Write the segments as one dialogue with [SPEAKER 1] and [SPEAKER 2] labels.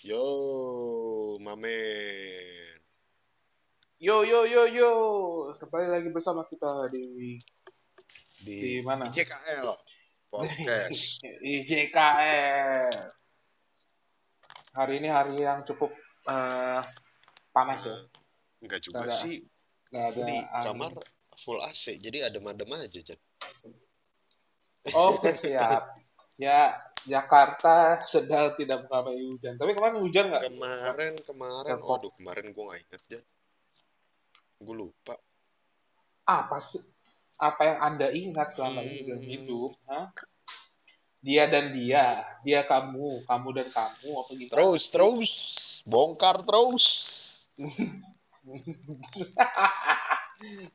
[SPEAKER 1] Yo, mamen.
[SPEAKER 2] Yo yo yo yo, kembali lagi bersama kita di
[SPEAKER 1] Di,
[SPEAKER 2] Di mana?
[SPEAKER 1] JKL Podcast.
[SPEAKER 2] IJKR. Hari ini hari yang cukup eh, panas ya.
[SPEAKER 1] Enggak juga
[SPEAKER 2] ada-
[SPEAKER 1] sih.
[SPEAKER 2] Nggak ada
[SPEAKER 1] Di
[SPEAKER 2] angin.
[SPEAKER 1] kamar full AC, jadi adem-adem aja, Jan.
[SPEAKER 2] Oke siap. Ya Jakarta sedang tidak mengalami hujan. Tapi kemarin hujan nggak?
[SPEAKER 1] Kemarin, kemarin,
[SPEAKER 2] Depok.
[SPEAKER 1] waduh, kemarin gue nggak inget, Jan. Gue lupa.
[SPEAKER 2] Apa sih? Apa yang anda ingat selama ini dalam
[SPEAKER 1] Hmm.
[SPEAKER 2] hidup? Hah? Dia dan dia, dia kamu, kamu dan kamu, apa gitu?
[SPEAKER 1] Terus, terus. Bongkar terus.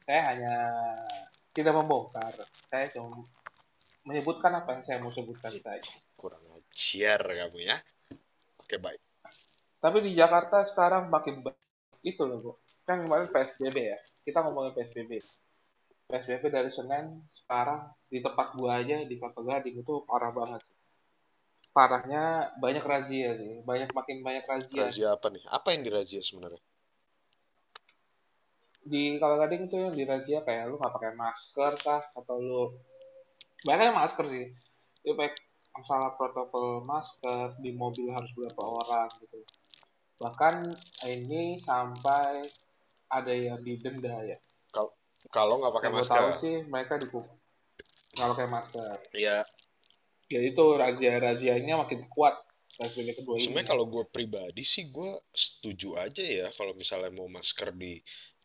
[SPEAKER 2] saya hanya tidak membongkar. Saya cuma menyebutkan apa yang saya mau sebutkan saja.
[SPEAKER 1] Kurang ajar kamu ya. Oke, baik.
[SPEAKER 2] Tapi di Jakarta sekarang makin ba- itu loh, Bu. Kan kemarin PSBB ya. Kita ngomongin PSBB. PSBB dari Senin sekarang di tempat gua aja di Kelapa Gading itu parah banget. Parahnya banyak razia sih. Banyak makin banyak razia.
[SPEAKER 1] Razia apa nih? Apa yang dirazia sebenarnya?
[SPEAKER 2] Di Kelapa Gading itu yang dirazia kayak lu nggak pakai masker kah atau lu banyak masker sih. Dia pakai masalah protokol masker di mobil harus berapa orang gitu. Bahkan ini sampai ada yang didenda ya.
[SPEAKER 1] Kalau nggak pakai
[SPEAKER 2] Yang gue tahu
[SPEAKER 1] masker.
[SPEAKER 2] sih mereka dihukum nggak pakai masker.
[SPEAKER 1] Ya,
[SPEAKER 2] Ya itu razia-razianya makin kuat PSBB kedua ini.
[SPEAKER 1] Sebenarnya kalau gue pribadi sih gue setuju aja ya kalau misalnya mau masker di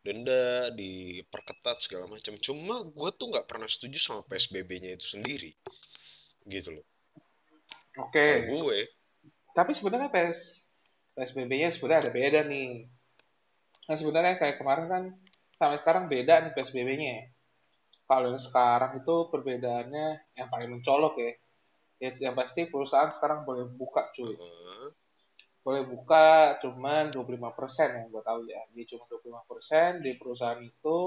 [SPEAKER 1] denda, diperketat segala macam. Cuma gue tuh nggak pernah setuju sama PSBB-nya itu sendiri, gitu loh.
[SPEAKER 2] Oke.
[SPEAKER 1] Kalau gue,
[SPEAKER 2] Tapi sebenarnya PS PSBB-nya sebenarnya ada beda nih. Nah sebenarnya kayak kemarin kan sampai sekarang beda nih PSBB-nya. Kalau yang sekarang itu perbedaannya yang paling mencolok ya. Ya, yang pasti perusahaan sekarang boleh buka cuy. Boleh buka cuman 25% yang gue tahu ya. Dia cuma 25% di perusahaan itu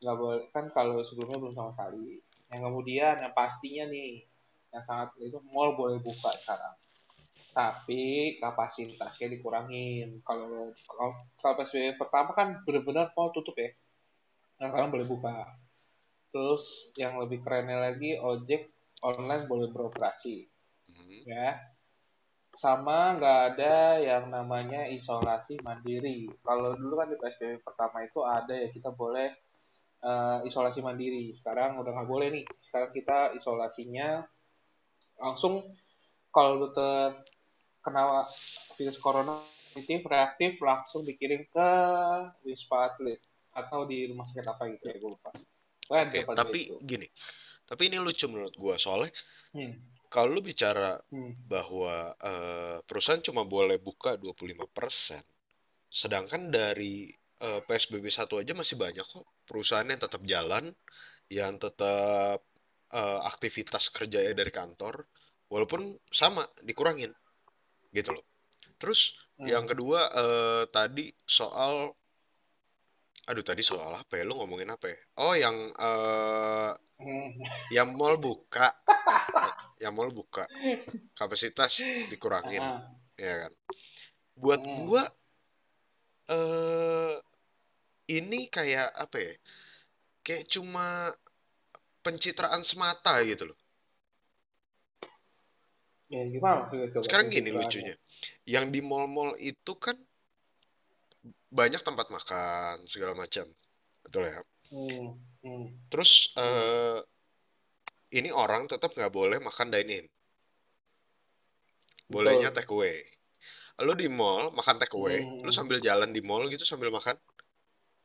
[SPEAKER 2] nggak boleh kan kalau sebelumnya belum sama sekali. Yang kemudian yang pastinya nih yang sangat itu mall boleh buka sekarang tapi kapasitasnya dikurangin. Kalau kalau, kalau PSBB pertama kan benar-benar mau tutup ya. Nah, sekarang boleh buka. Terus yang lebih kerennya lagi ojek online boleh beroperasi
[SPEAKER 1] hmm,
[SPEAKER 2] ya. Sama nggak ada yang namanya isolasi mandiri. Kalau dulu kan di PSBB pertama itu ada ya kita boleh eh, isolasi mandiri. Sekarang udah nggak boleh nih. Sekarang kita isolasinya langsung kalau lu terkena virus corona positif reaktif langsung dikirim ke wisma atlet atau di rumah sakit apa gitu ya gue lupa.
[SPEAKER 1] Oke. Tapi
[SPEAKER 2] itu.
[SPEAKER 1] gini, tapi ini lucu menurut gue soalnya
[SPEAKER 2] Hmm,
[SPEAKER 1] kalau lu bicara
[SPEAKER 2] hmm.
[SPEAKER 1] bahwa eh, perusahaan cuma boleh buka 25%, sedangkan dari eh, PSBB 1 aja masih banyak kok perusahaan yang tetap jalan, yang tetap eh, aktivitas kerjanya dari kantor, walaupun sama dikurangin gitu loh. Terus yang
[SPEAKER 2] Hmm.
[SPEAKER 1] kedua eh, tadi soal, aduh tadi soal apa ya? Lu ngomongin apa ya? Oh yang eh,
[SPEAKER 2] Hmm.
[SPEAKER 1] yang mall buka, yang mall buka, kapasitas dikurangin,
[SPEAKER 2] Ah,
[SPEAKER 1] ya kan? Buat
[SPEAKER 2] hmm.
[SPEAKER 1] gua eh ini kayak apa ya? Kayak cuma pencitraan semata gitu loh.
[SPEAKER 2] Ya gimana maksudnya coba
[SPEAKER 1] Sekarang gini lucunya, yang di mall-mall itu kan banyak tempat makan segala macam, betul ya?
[SPEAKER 2] Hmm, hmm,
[SPEAKER 1] Terus
[SPEAKER 2] hmm,
[SPEAKER 1] eh ini orang tetap nggak boleh makan dine in, bolehnya take away. Lu di mall makan take away, lu
[SPEAKER 2] Hmm.
[SPEAKER 1] sambil jalan di mall gitu sambil makan,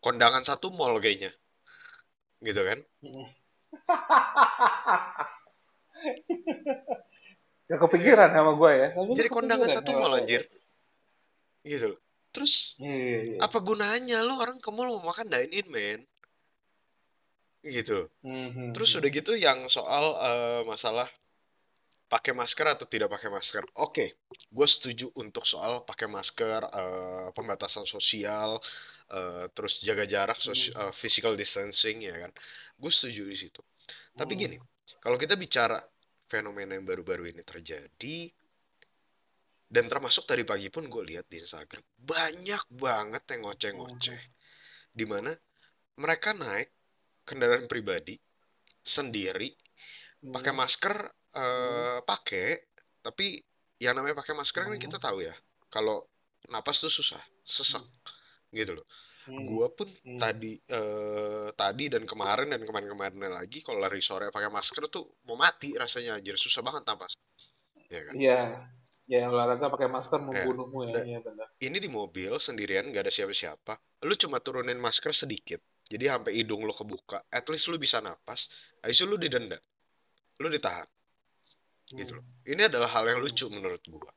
[SPEAKER 1] kondangan satu mall kayaknya, gitu kan?
[SPEAKER 2] hmm. Gak kepikiran sama gue ya, tapi lu
[SPEAKER 1] Jadi kondangan satu mall anjir, gitu loh. Terus
[SPEAKER 2] Iya, iya, iya.
[SPEAKER 1] apa gunanya lu orang ke mall mau makan dine in, men? Gitu loh.
[SPEAKER 2] Hmm, hmm,
[SPEAKER 1] Terus udah gitu yang soal eh, masalah pakai masker atau tidak pakai masker. Oke, gue setuju untuk soal pakai masker, eh, pembatasan sosial, eh, terus jaga jarak,
[SPEAKER 2] Hmm,
[SPEAKER 1] eh, physical distancing ya kan. Gue setuju di situ. Tapi
[SPEAKER 2] hmm,
[SPEAKER 1] gini, kalau kita bicara fenomena yang baru-baru ini terjadi dan termasuk tadi pagi pun gue lihat di Instagram banyak banget yang ngoceh-ngoceh di mana mereka naik kendaraan pribadi sendiri pakai
[SPEAKER 2] Hmm.
[SPEAKER 1] masker
[SPEAKER 2] Hmm.
[SPEAKER 1] eh pakai tapi yang namanya pakai masker kan
[SPEAKER 2] Hmm.
[SPEAKER 1] kita tahu ya kalau napas tuh susah sesak gitu loh
[SPEAKER 2] Hmm.
[SPEAKER 1] gua pun
[SPEAKER 2] Hmm.
[SPEAKER 1] tadi eh tadi dan kemarin dan kemarin-kemarinnya lagi kalau lari sore pakai masker tuh mau mati rasanya anjir susah banget napas ya kan
[SPEAKER 2] Iya, ya olahraga pakai masker
[SPEAKER 1] ya
[SPEAKER 2] membunuhmu ya,
[SPEAKER 1] Da-
[SPEAKER 2] iya benar.
[SPEAKER 1] ini di mobil sendirian gak ada siapa-siapa lu cuma turunin masker sedikit jadi sampai hidung lu kebuka at least lu bisa napas habis itu lu didenda lu ditahan gitu
[SPEAKER 2] Hmm.
[SPEAKER 1] loh ini adalah hal yang
[SPEAKER 2] Hmm.
[SPEAKER 1] lucu menurut gua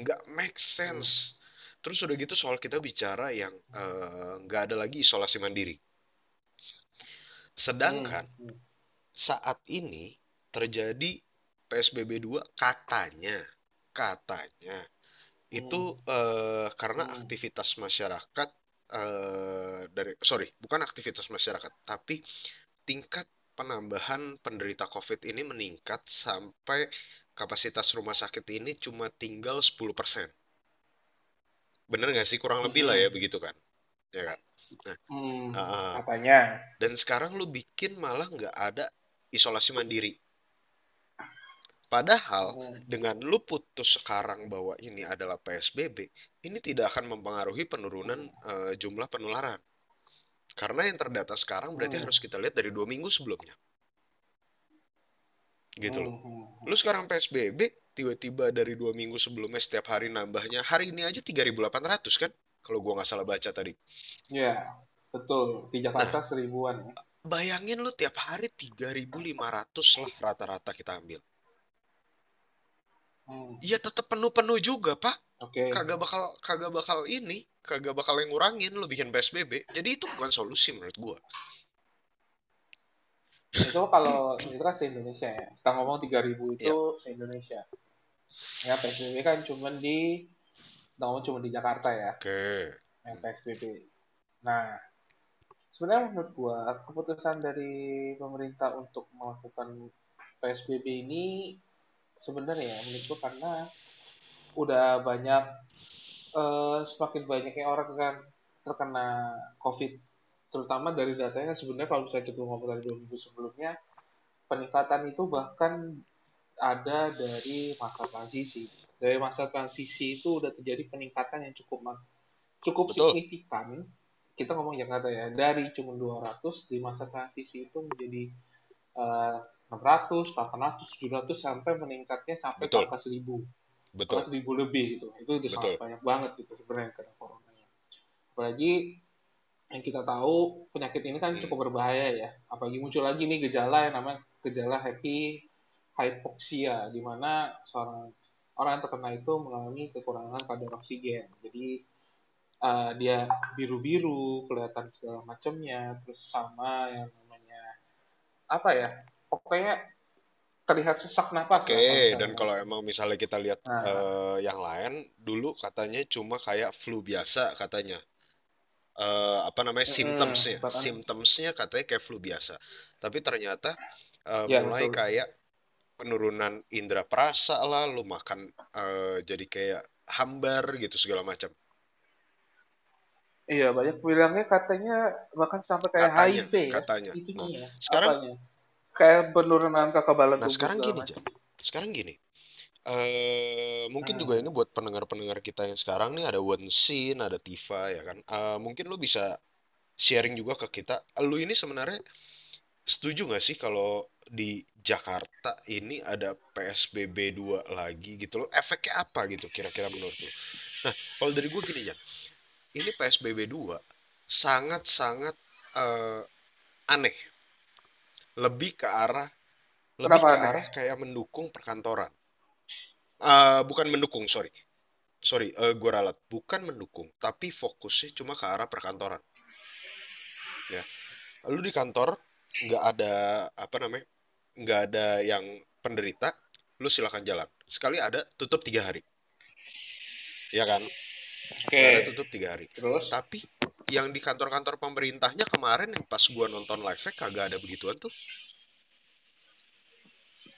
[SPEAKER 1] nggak make
[SPEAKER 2] Hmm.
[SPEAKER 1] sense terus udah gitu soal kita bicara yang eh, nggak ada lagi isolasi mandiri
[SPEAKER 2] Hmm.
[SPEAKER 1] sedangkan
[SPEAKER 2] Hmm.
[SPEAKER 1] saat ini terjadi PSBB 2 katanya katanya itu
[SPEAKER 2] Hmm.
[SPEAKER 1] eh, karena
[SPEAKER 2] Hmm.
[SPEAKER 1] aktivitas masyarakat eh, dari sorry bukan aktivitas masyarakat tapi tingkat penambahan penderita COVID ini meningkat sampai kapasitas rumah sakit ini cuma tinggal 10%. Bener nggak sih? Kurang lebih lah ya
[SPEAKER 2] Hmm.
[SPEAKER 1] begitu kan? Ya kan? Nah,
[SPEAKER 2] Hmm.
[SPEAKER 1] ah.
[SPEAKER 2] Katanya.
[SPEAKER 1] dan sekarang lu bikin malah nggak ada isolasi mandiri. Padahal
[SPEAKER 2] Hmm.
[SPEAKER 1] dengan lu putus sekarang bahwa ini adalah PSBB, ini tidak akan mempengaruhi penurunan eh, jumlah penularan. Karena yang terdata sekarang berarti
[SPEAKER 2] Hmm.
[SPEAKER 1] harus kita lihat dari dua minggu sebelumnya. Gitu loh.
[SPEAKER 2] Hmm. Hmm.
[SPEAKER 1] Lu sekarang PSBB, tiba-tiba dari dua minggu sebelumnya setiap hari nambahnya. Hari ini aja 3.800 kan? Kalau gua nggak salah baca tadi.
[SPEAKER 2] Ya, betul. Di
[SPEAKER 1] Nah,
[SPEAKER 2] Jakarta seribuan ya.
[SPEAKER 1] bayangin lu tiap hari 3.500 lah rata-rata kita ambil.
[SPEAKER 2] Hmm.
[SPEAKER 1] Ya tetap penuh-penuh juga, Pak.
[SPEAKER 2] Oke.
[SPEAKER 1] Kagak bakal kagak bakal ini, kagak bakal yang ngurangin lu bikin PSBB. Jadi itu bukan solusi menurut gua.
[SPEAKER 2] Itu kalau itu kan se-Indonesia ya. Kita ngomong 3000
[SPEAKER 1] Ya,
[SPEAKER 2] itu se-Indonesia. Ya, PSBB kan cuma di kita ngomong cuma di Jakarta ya,
[SPEAKER 1] oke.
[SPEAKER 2] yang PSBB. Nah, sebenarnya menurut gua keputusan dari pemerintah untuk melakukan PSBB ini sebenarnya ya menurut gua karena udah banyak eh, semakin banyaknya orang kan terkena COVID. Terutama dari datanya sebenarnya kalau misalnya kita ngomong dari dua minggu sebelumnya peningkatan itu bahkan ada dari masa transisi. Dari masa transisi itu udah terjadi peningkatan yang cukup cukup
[SPEAKER 1] Betul.
[SPEAKER 2] signifikan. Kita ngomong Jakarta ya dari cuma 200 di masa transisi itu menjadi eh, 600, 800, 700 sampai meningkatnya sampai ke
[SPEAKER 1] Betul.
[SPEAKER 2] angka 1000
[SPEAKER 1] Betul.
[SPEAKER 2] bahkan 1000 lebih gitu itu udah sangat banyak banget gitu sebenarnya yang kena coronanya apalagi yang kita tahu penyakit ini kan
[SPEAKER 1] Hmm.
[SPEAKER 2] cukup berbahaya ya apalagi muncul lagi nih gejala yang namanya gejala happy hypoxia di mana seorang orang yang terkena itu mengalami kekurangan kadar oksigen jadi eh, dia biru-biru kelihatan segala macamnya terus sama yang namanya apa ya pokoknya terlihat sesak napas
[SPEAKER 1] Oke,
[SPEAKER 2] kalau
[SPEAKER 1] dan kalau emang misalnya kita lihat
[SPEAKER 2] nah
[SPEAKER 1] eh, yang lain, dulu katanya cuma kayak flu biasa katanya. Eh, apa namanya
[SPEAKER 2] mm,
[SPEAKER 1] symptomsnya?
[SPEAKER 2] bahkan
[SPEAKER 1] Symptomsnya katanya kayak flu biasa. Tapi ternyata eh,
[SPEAKER 2] ya
[SPEAKER 1] mulai
[SPEAKER 2] betul
[SPEAKER 1] kayak penurunan indera perasa lah, lu makan eh, jadi kayak hambar gitu segala macam.
[SPEAKER 2] Iya, banyak bilangnya katanya bahkan sampai kayak
[SPEAKER 1] Katanya,
[SPEAKER 2] HIV ya.
[SPEAKER 1] katanya.
[SPEAKER 2] Itu
[SPEAKER 1] Nah,
[SPEAKER 2] nih ya,
[SPEAKER 1] sekarang,
[SPEAKER 2] apanya? Kayak penurunan kekebalan
[SPEAKER 1] nah
[SPEAKER 2] tubuh
[SPEAKER 1] sekarang gini. Jan. Sekarang gini. Eh, mungkin juga ini
[SPEAKER 2] Hmm.
[SPEAKER 1] buat pendengar-pendengar kita yang sekarang nih ada Wensin, ada Tifa ya kan. Eh, mungkin lu bisa sharing juga ke kita. Lu ini sebenarnya setuju nggak sih kalau di Jakarta ini ada PSBB 2 lagi gitu loh? Efeknya apa gitu kira-kira menurut lu? Nah, kalau dari gue gini Jan, ini PSBB 2 sangat-sangat eh, aneh. Lebih ke arah lebih
[SPEAKER 2] Kenapa
[SPEAKER 1] ke
[SPEAKER 2] aneh?
[SPEAKER 1] arah kayak mendukung perkantoran. Eh, bukan mendukung, sorry. Sorry, eh, gue ralat. Bukan mendukung, tapi fokusnya cuma ke arah perkantoran. Ya, lu di kantor nggak ada apa namanya, nggak ada yang penderita, lu silakan jalan. Sekali ada, tutup tiga hari, ya kan? Nggak ada
[SPEAKER 2] Oke,
[SPEAKER 1] tutup tiga hari.
[SPEAKER 2] terus?
[SPEAKER 1] Tapi yang di kantor-kantor pemerintahnya kemarin yang pas gua nonton live kagak ada begituan tuh.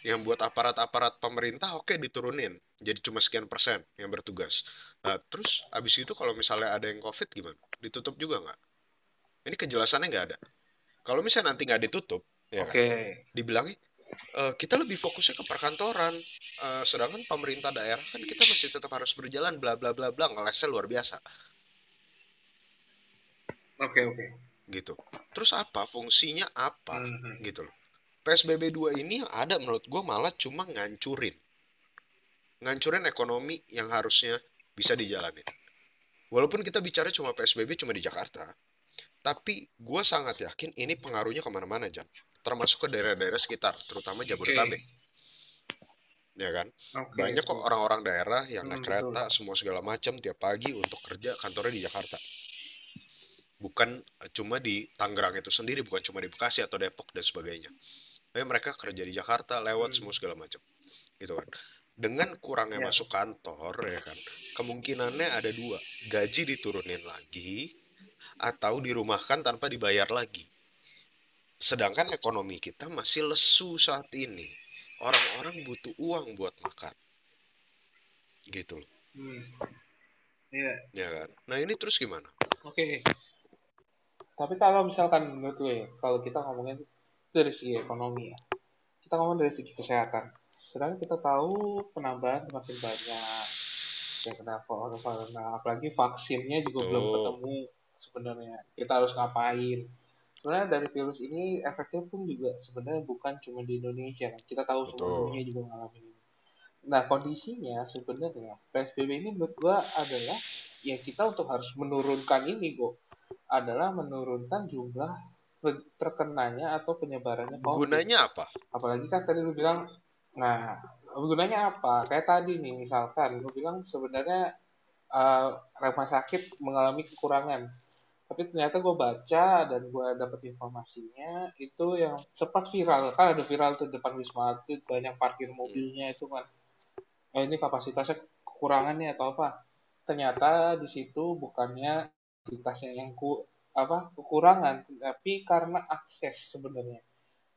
[SPEAKER 1] yang buat aparat-aparat pemerintah oke diturunin. Jadi cuma sekian persen yang bertugas. Nah, terus abis itu kalau misalnya ada yang covid gimana? Ditutup juga nggak? Ini kejelasannya nggak ada. Kalau misalnya nanti nggak ditutup ya
[SPEAKER 2] Oke.
[SPEAKER 1] kan, dibilangnya "Eh, kita lebih fokusnya ke perkantoran. Eh, sedangkan pemerintah daerah kan kita masih tetap harus berjalan bla bla bla bla. Ngelesnya luar biasa
[SPEAKER 2] Oke, oke.
[SPEAKER 1] gitu. Terus apa? Fungsinya apa?
[SPEAKER 2] Mhm.
[SPEAKER 1] gitu loh. PSBB 2 ini yang ada menurut gue malah cuma ngancurin. Ngancurin ekonomi yang harusnya bisa dijalanin. Walaupun kita bicara cuma PSBB cuma di Jakarta. Tapi gue sangat yakin ini pengaruhnya ke mana-mana Jan. Termasuk ke daerah-daerah sekitar terutama Jabodetabek. Ya kan?
[SPEAKER 2] Oke.
[SPEAKER 1] banyak kok orang-orang daerah yang naik
[SPEAKER 2] Hmm,
[SPEAKER 1] kereta semua segala macam tiap pagi untuk kerja kantornya di Jakarta bukan eh, cuma di Tangerang itu sendiri bukan cuma di Bekasi atau Depok dan sebagainya tapi mereka kerja di Jakarta lewat
[SPEAKER 2] Hmm.
[SPEAKER 1] semua segala macam gitu kan dengan kurangnya
[SPEAKER 2] Ya.
[SPEAKER 1] masuk kantor ya kan kemungkinannya ada dua gaji diturunin lagi atau dirumahkan tanpa dibayar lagi sedangkan ekonomi kita masih lesu saat ini orang-orang butuh uang buat makan gitu loh
[SPEAKER 2] Hmm. Iya.
[SPEAKER 1] ya kan nah ini terus gimana
[SPEAKER 2] Oke. Tapi kalau misalkan menurut gue, ya, kalau kita ngomongin dari segi ekonomi ya, kita ngomong dari segi kesehatan. Sedangkan kita tahu penambahan semakin banyak. Ya kenapa? Karena apalagi vaksinnya juga belum
[SPEAKER 1] Betul.
[SPEAKER 2] ketemu sebenarnya. Kita harus ngapain? Sebenarnya dari virus ini efeknya pun juga sebenarnya bukan cuma di Indonesia. kan. Kita tahu
[SPEAKER 1] Betul.
[SPEAKER 2] seluruh dunia juga ngalamin ini. Nah kondisinya sebenarnya PSBB ini menurut gua adalah ya kita untuk harus menurunkan ini kok adalah menurunkan jumlah terkenanya atau penyebarannya COVID.
[SPEAKER 1] gunanya apa
[SPEAKER 2] Apalagi kan tadi lu bilang, nah gunanya apa? Kayak tadi nih misalkan lu bilang sebenarnya eh, rumah sakit mengalami kekurangan. Tapi ternyata gue baca dan gue dapat informasinya itu yang sempat viral kan ada viral tuh depan Wisma Atlet banyak parkir mobilnya itu kan. Eh, ini kapasitasnya kekurangan nih atau apa? Ternyata di situ bukannya kapasitasnya yang ku apa kekurangan, tapi karena akses sebenarnya.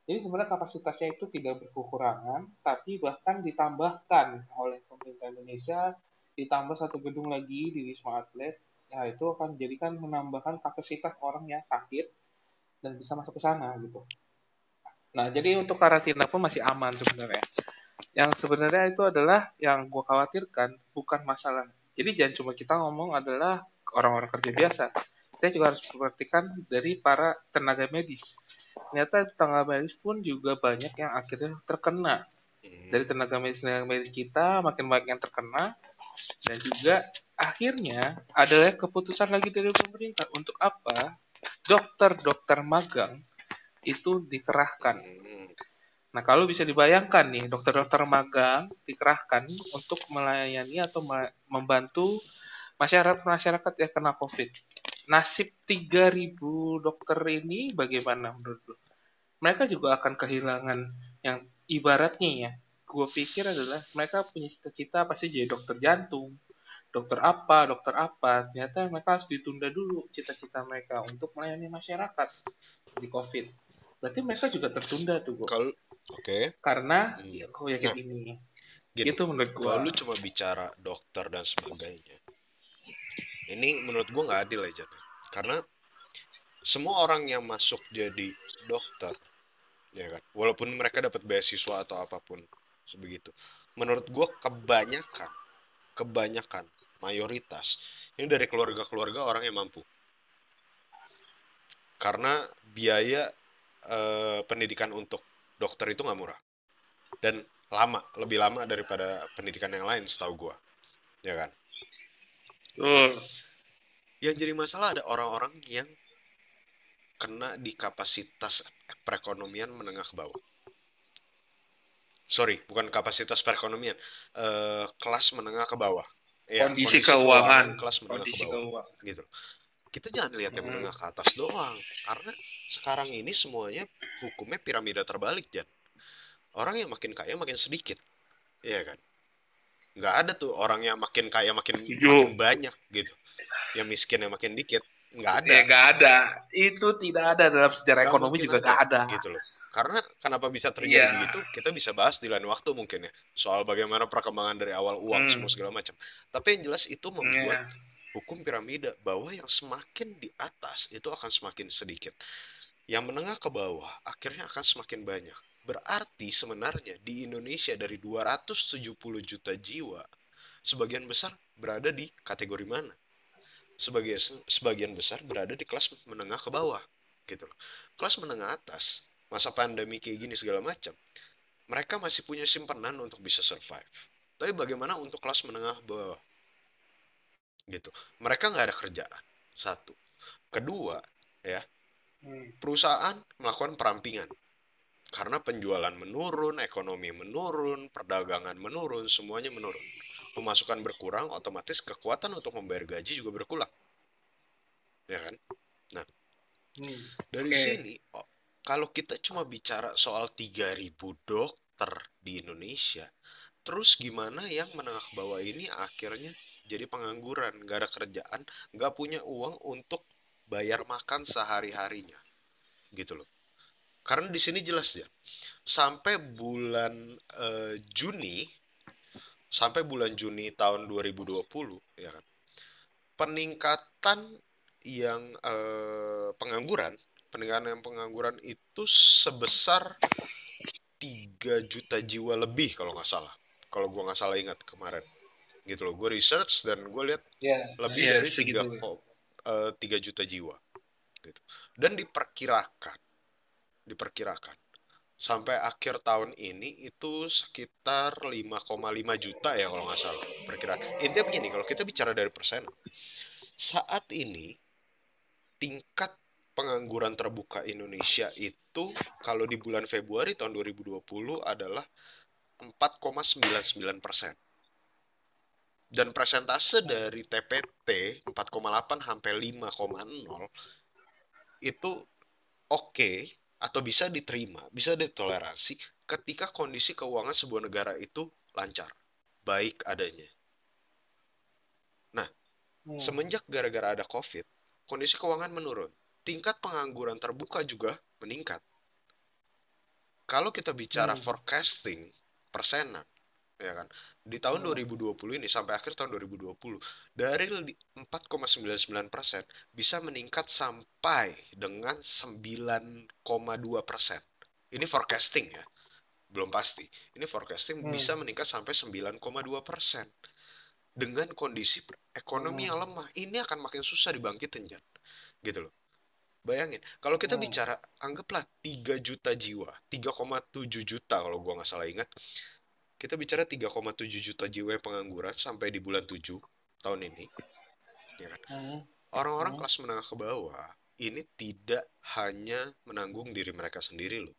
[SPEAKER 2] Jadi sebenarnya kapasitasnya itu tidak berkekurangan, tapi bahkan ditambahkan oleh pemerintah Indonesia ditambah satu gedung lagi di Wisma Atlet. Ya itu akan menjadikan menambahkan kapasitas orang yang sakit dan bisa masuk ke sana gitu. Nah jadi untuk karantina pun masih aman sebenarnya. Yang sebenarnya itu adalah yang gue khawatirkan bukan masalah. Jadi jangan cuma kita ngomong adalah orang-orang kerja biasa. Kita juga harus memperhatikan dari para tenaga medis. Ternyata tenaga medis pun juga banyak yang akhirnya terkena.
[SPEAKER 1] Hmm,
[SPEAKER 2] dari tenaga medis tenaga medis kita makin banyak yang terkena. Dan juga akhirnya adalah keputusan lagi dari pemerintah. Untuk apa dokter-dokter magang itu dikerahkan.
[SPEAKER 1] hmm,
[SPEAKER 2] Nah kalau bisa dibayangkan nih dokter-dokter magang dikerahkan untuk melayani atau me- membantu masyarakat-masyarakat yang kena COVID. Nasib 3000 dokter ini bagaimana menurut lu? Mereka juga akan kehilangan yang ibaratnya ya. Gue pikir adalah mereka punya cita-cita pasti jadi dokter jantung, dokter apa, dokter apa. Ternyata mereka harus ditunda dulu cita-cita mereka untuk melayani masyarakat di COVID. Berarti mereka juga tertunda tuh, Go.
[SPEAKER 1] kalau oke
[SPEAKER 2] Karena
[SPEAKER 1] Hmm.
[SPEAKER 2] ya, gue yakin
[SPEAKER 1] Nah,
[SPEAKER 2] ini.
[SPEAKER 1] gini
[SPEAKER 2] Itu menurut gue.
[SPEAKER 1] kalau lu cuma bicara dokter dan sebagainya ini menurut gua nggak adil aja karena semua orang yang masuk jadi dokter ya kan walaupun mereka dapat beasiswa atau apa pun sebegitu menurut gua kebanyakan kebanyakan mayoritas ini dari keluarga-keluarga orang yang mampu. Karena biaya eh, pendidikan untuk dokter itu nggak murah. Dan lama lebih lama daripada pendidikan yang lain setahu gua. Ya kan
[SPEAKER 2] Betul.
[SPEAKER 1] yang jadi masalah ada orang-orang yang kena di kapasitas perekonomian menengah ke bawah sorry bukan kapasitas perekonomian eh, kelas menengah ke bawah ya,
[SPEAKER 2] Kondisi keuangan.
[SPEAKER 1] kelas menengah
[SPEAKER 2] Kondisi
[SPEAKER 1] ke bawah
[SPEAKER 2] keuangan.
[SPEAKER 1] gitu kita jangan lihat yang
[SPEAKER 2] Hmm.
[SPEAKER 1] menengah ke atas doang karena sekarang ini semuanya hukumnya piramida terbalik Jan orang yang makin kaya makin sedikit iya kan nggak ada tuh orang yang makin kaya makin makin banyak gitu. Yang miskin yang makin dikit nggak ada.
[SPEAKER 2] Ya nggak ada. Itu tidak ada dalam sejarah
[SPEAKER 1] Nggak
[SPEAKER 2] ekonomi juga nggak ada.
[SPEAKER 1] gitu loh. Karena kenapa bisa terjadi
[SPEAKER 2] Iya.
[SPEAKER 1] begitu kita bisa bahas di lain waktu mungkin ya. Soal bagaimana perkembangan dari awal uang
[SPEAKER 2] Hmm.
[SPEAKER 1] semua segala macam. Tapi yang jelas itu membuat
[SPEAKER 2] Iya.
[SPEAKER 1] hukum piramida bahwa yang semakin di atas itu akan semakin sedikit. Yang menengah ke bawah akhirnya akan semakin banyak berarti sebenarnya di Indonesia dari 270 juta jiwa sebagian besar berada di kategori mana sebagai sebagian besar berada di kelas menengah ke bawah gitu loh. Kelas menengah atas masa pandemi kayak gini segala macam mereka masih punya simpanan untuk bisa survive. Tapi bagaimana untuk kelas menengah bawah? Gitu. Mereka nggak ada kerjaan. Satu. Kedua, ya,
[SPEAKER 2] Hmm.
[SPEAKER 1] perusahaan melakukan perampingan. Karena penjualan menurun, ekonomi menurun, perdagangan menurun, semuanya menurun. Pemasukan berkurang, otomatis kekuatan untuk membayar gaji juga berkurang. Ya kan?
[SPEAKER 2] Hmm.
[SPEAKER 1] Dari
[SPEAKER 2] Oke.
[SPEAKER 1] sini, oh, kalau kita cuma bicara soal 3000 dokter di Indonesia, terus gimana yang menengah ke bawah ini akhirnya jadi pengangguran, nggak ada kerjaan, nggak punya uang untuk bayar makan sehari-harinya, gitu loh. Karena di sini jelas ya, sampai bulan eh, Juni, sampai bulan Juni tahun 2020, ya kan, peningkatan yang eh, pengangguran, peningkatan yang pengangguran itu sebesar 3 juta jiwa lebih kalau nggak salah. Kalau gua nggak salah ingat kemarin. Gitu loh. Gue research dan gue lihat
[SPEAKER 2] ya
[SPEAKER 1] lebih
[SPEAKER 2] ya,
[SPEAKER 1] dari 3,
[SPEAKER 2] segitu
[SPEAKER 1] eh, 3 juta jiwa. Gitu. Dan diperkirakan, diperkirakan sampai akhir tahun ini itu sekitar 5,5 juta ya kalau nggak salah perkiraan. Intinya begini, kalau kita bicara dari persen, saat ini tingkat pengangguran terbuka Indonesia itu kalau di bulan Februari tahun 2020 adalah 4,99 persen. Dan persentase dari TPT 4,8 sampai 5,0 itu oke atau bisa diterima, bisa ditoleransi ketika kondisi keuangan sebuah negara itu lancar, baik adanya.
[SPEAKER 2] Hmm.
[SPEAKER 1] Semenjak gara-gara ada COVID, kondisi keuangan menurun. Tingkat pengangguran terbuka juga meningkat. Kalau kita bicara
[SPEAKER 2] Hmm.
[SPEAKER 1] forecasting persenan, ya kan, di tahun
[SPEAKER 2] Hmm.
[SPEAKER 1] 2020 ini sampai akhir tahun 2020 dari li- 4,99 persen bisa meningkat sampai dengan 9,2 persen. Ini forecasting ya, belum pasti. Ini forecasting
[SPEAKER 2] Hmm.
[SPEAKER 1] bisa meningkat sampai 9,2 persen dengan kondisi ekonomi
[SPEAKER 2] Hmm.
[SPEAKER 1] yang lemah ini akan makin susah dibangkitin Jan gitu loh bayangin kalau kita
[SPEAKER 2] Hmm.
[SPEAKER 1] bicara anggaplah 3 juta jiwa 3,7 juta kalau gua nggak salah ingat kita bicara 3,7 juta jiwa yang pengangguran sampai di bulan 7 tahun ini ya kan
[SPEAKER 2] Hmm.
[SPEAKER 1] orang-orang
[SPEAKER 2] Hmm.
[SPEAKER 1] kelas menengah ke bawah ini tidak hanya menanggung diri mereka sendiri loh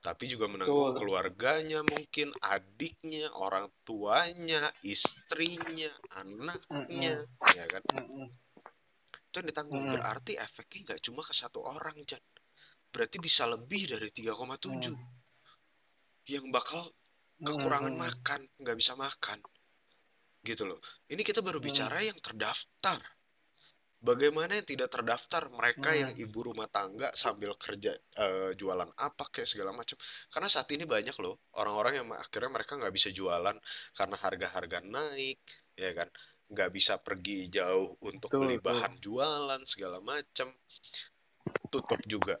[SPEAKER 1] tapi juga menanggung
[SPEAKER 2] Betul.
[SPEAKER 1] keluarganya mungkin adiknya orang tuanya istrinya anaknya ya kan
[SPEAKER 2] Hmm.
[SPEAKER 1] itu yang ditanggung
[SPEAKER 2] Mm-mm.
[SPEAKER 1] berarti efeknya nggak cuma ke satu orang Jan berarti bisa lebih dari 3,7
[SPEAKER 2] Hmm.
[SPEAKER 1] Yang bakal kekurangan
[SPEAKER 2] Hmm.
[SPEAKER 1] makan nggak bisa makan gitu loh ini kita baru
[SPEAKER 2] Hmm.
[SPEAKER 1] bicara yang terdaftar bagaimana yang tidak terdaftar mereka
[SPEAKER 2] Hmm.
[SPEAKER 1] yang ibu rumah tangga sambil kerja eh, jualan apa kayak segala macam karena saat ini banyak loh orang-orang yang akhirnya mereka nggak bisa jualan karena harga-harga naik ya kan nggak bisa pergi jauh untuk
[SPEAKER 2] Betul,
[SPEAKER 1] beli
[SPEAKER 2] betul.
[SPEAKER 1] bahan jualan segala macam tutup juga.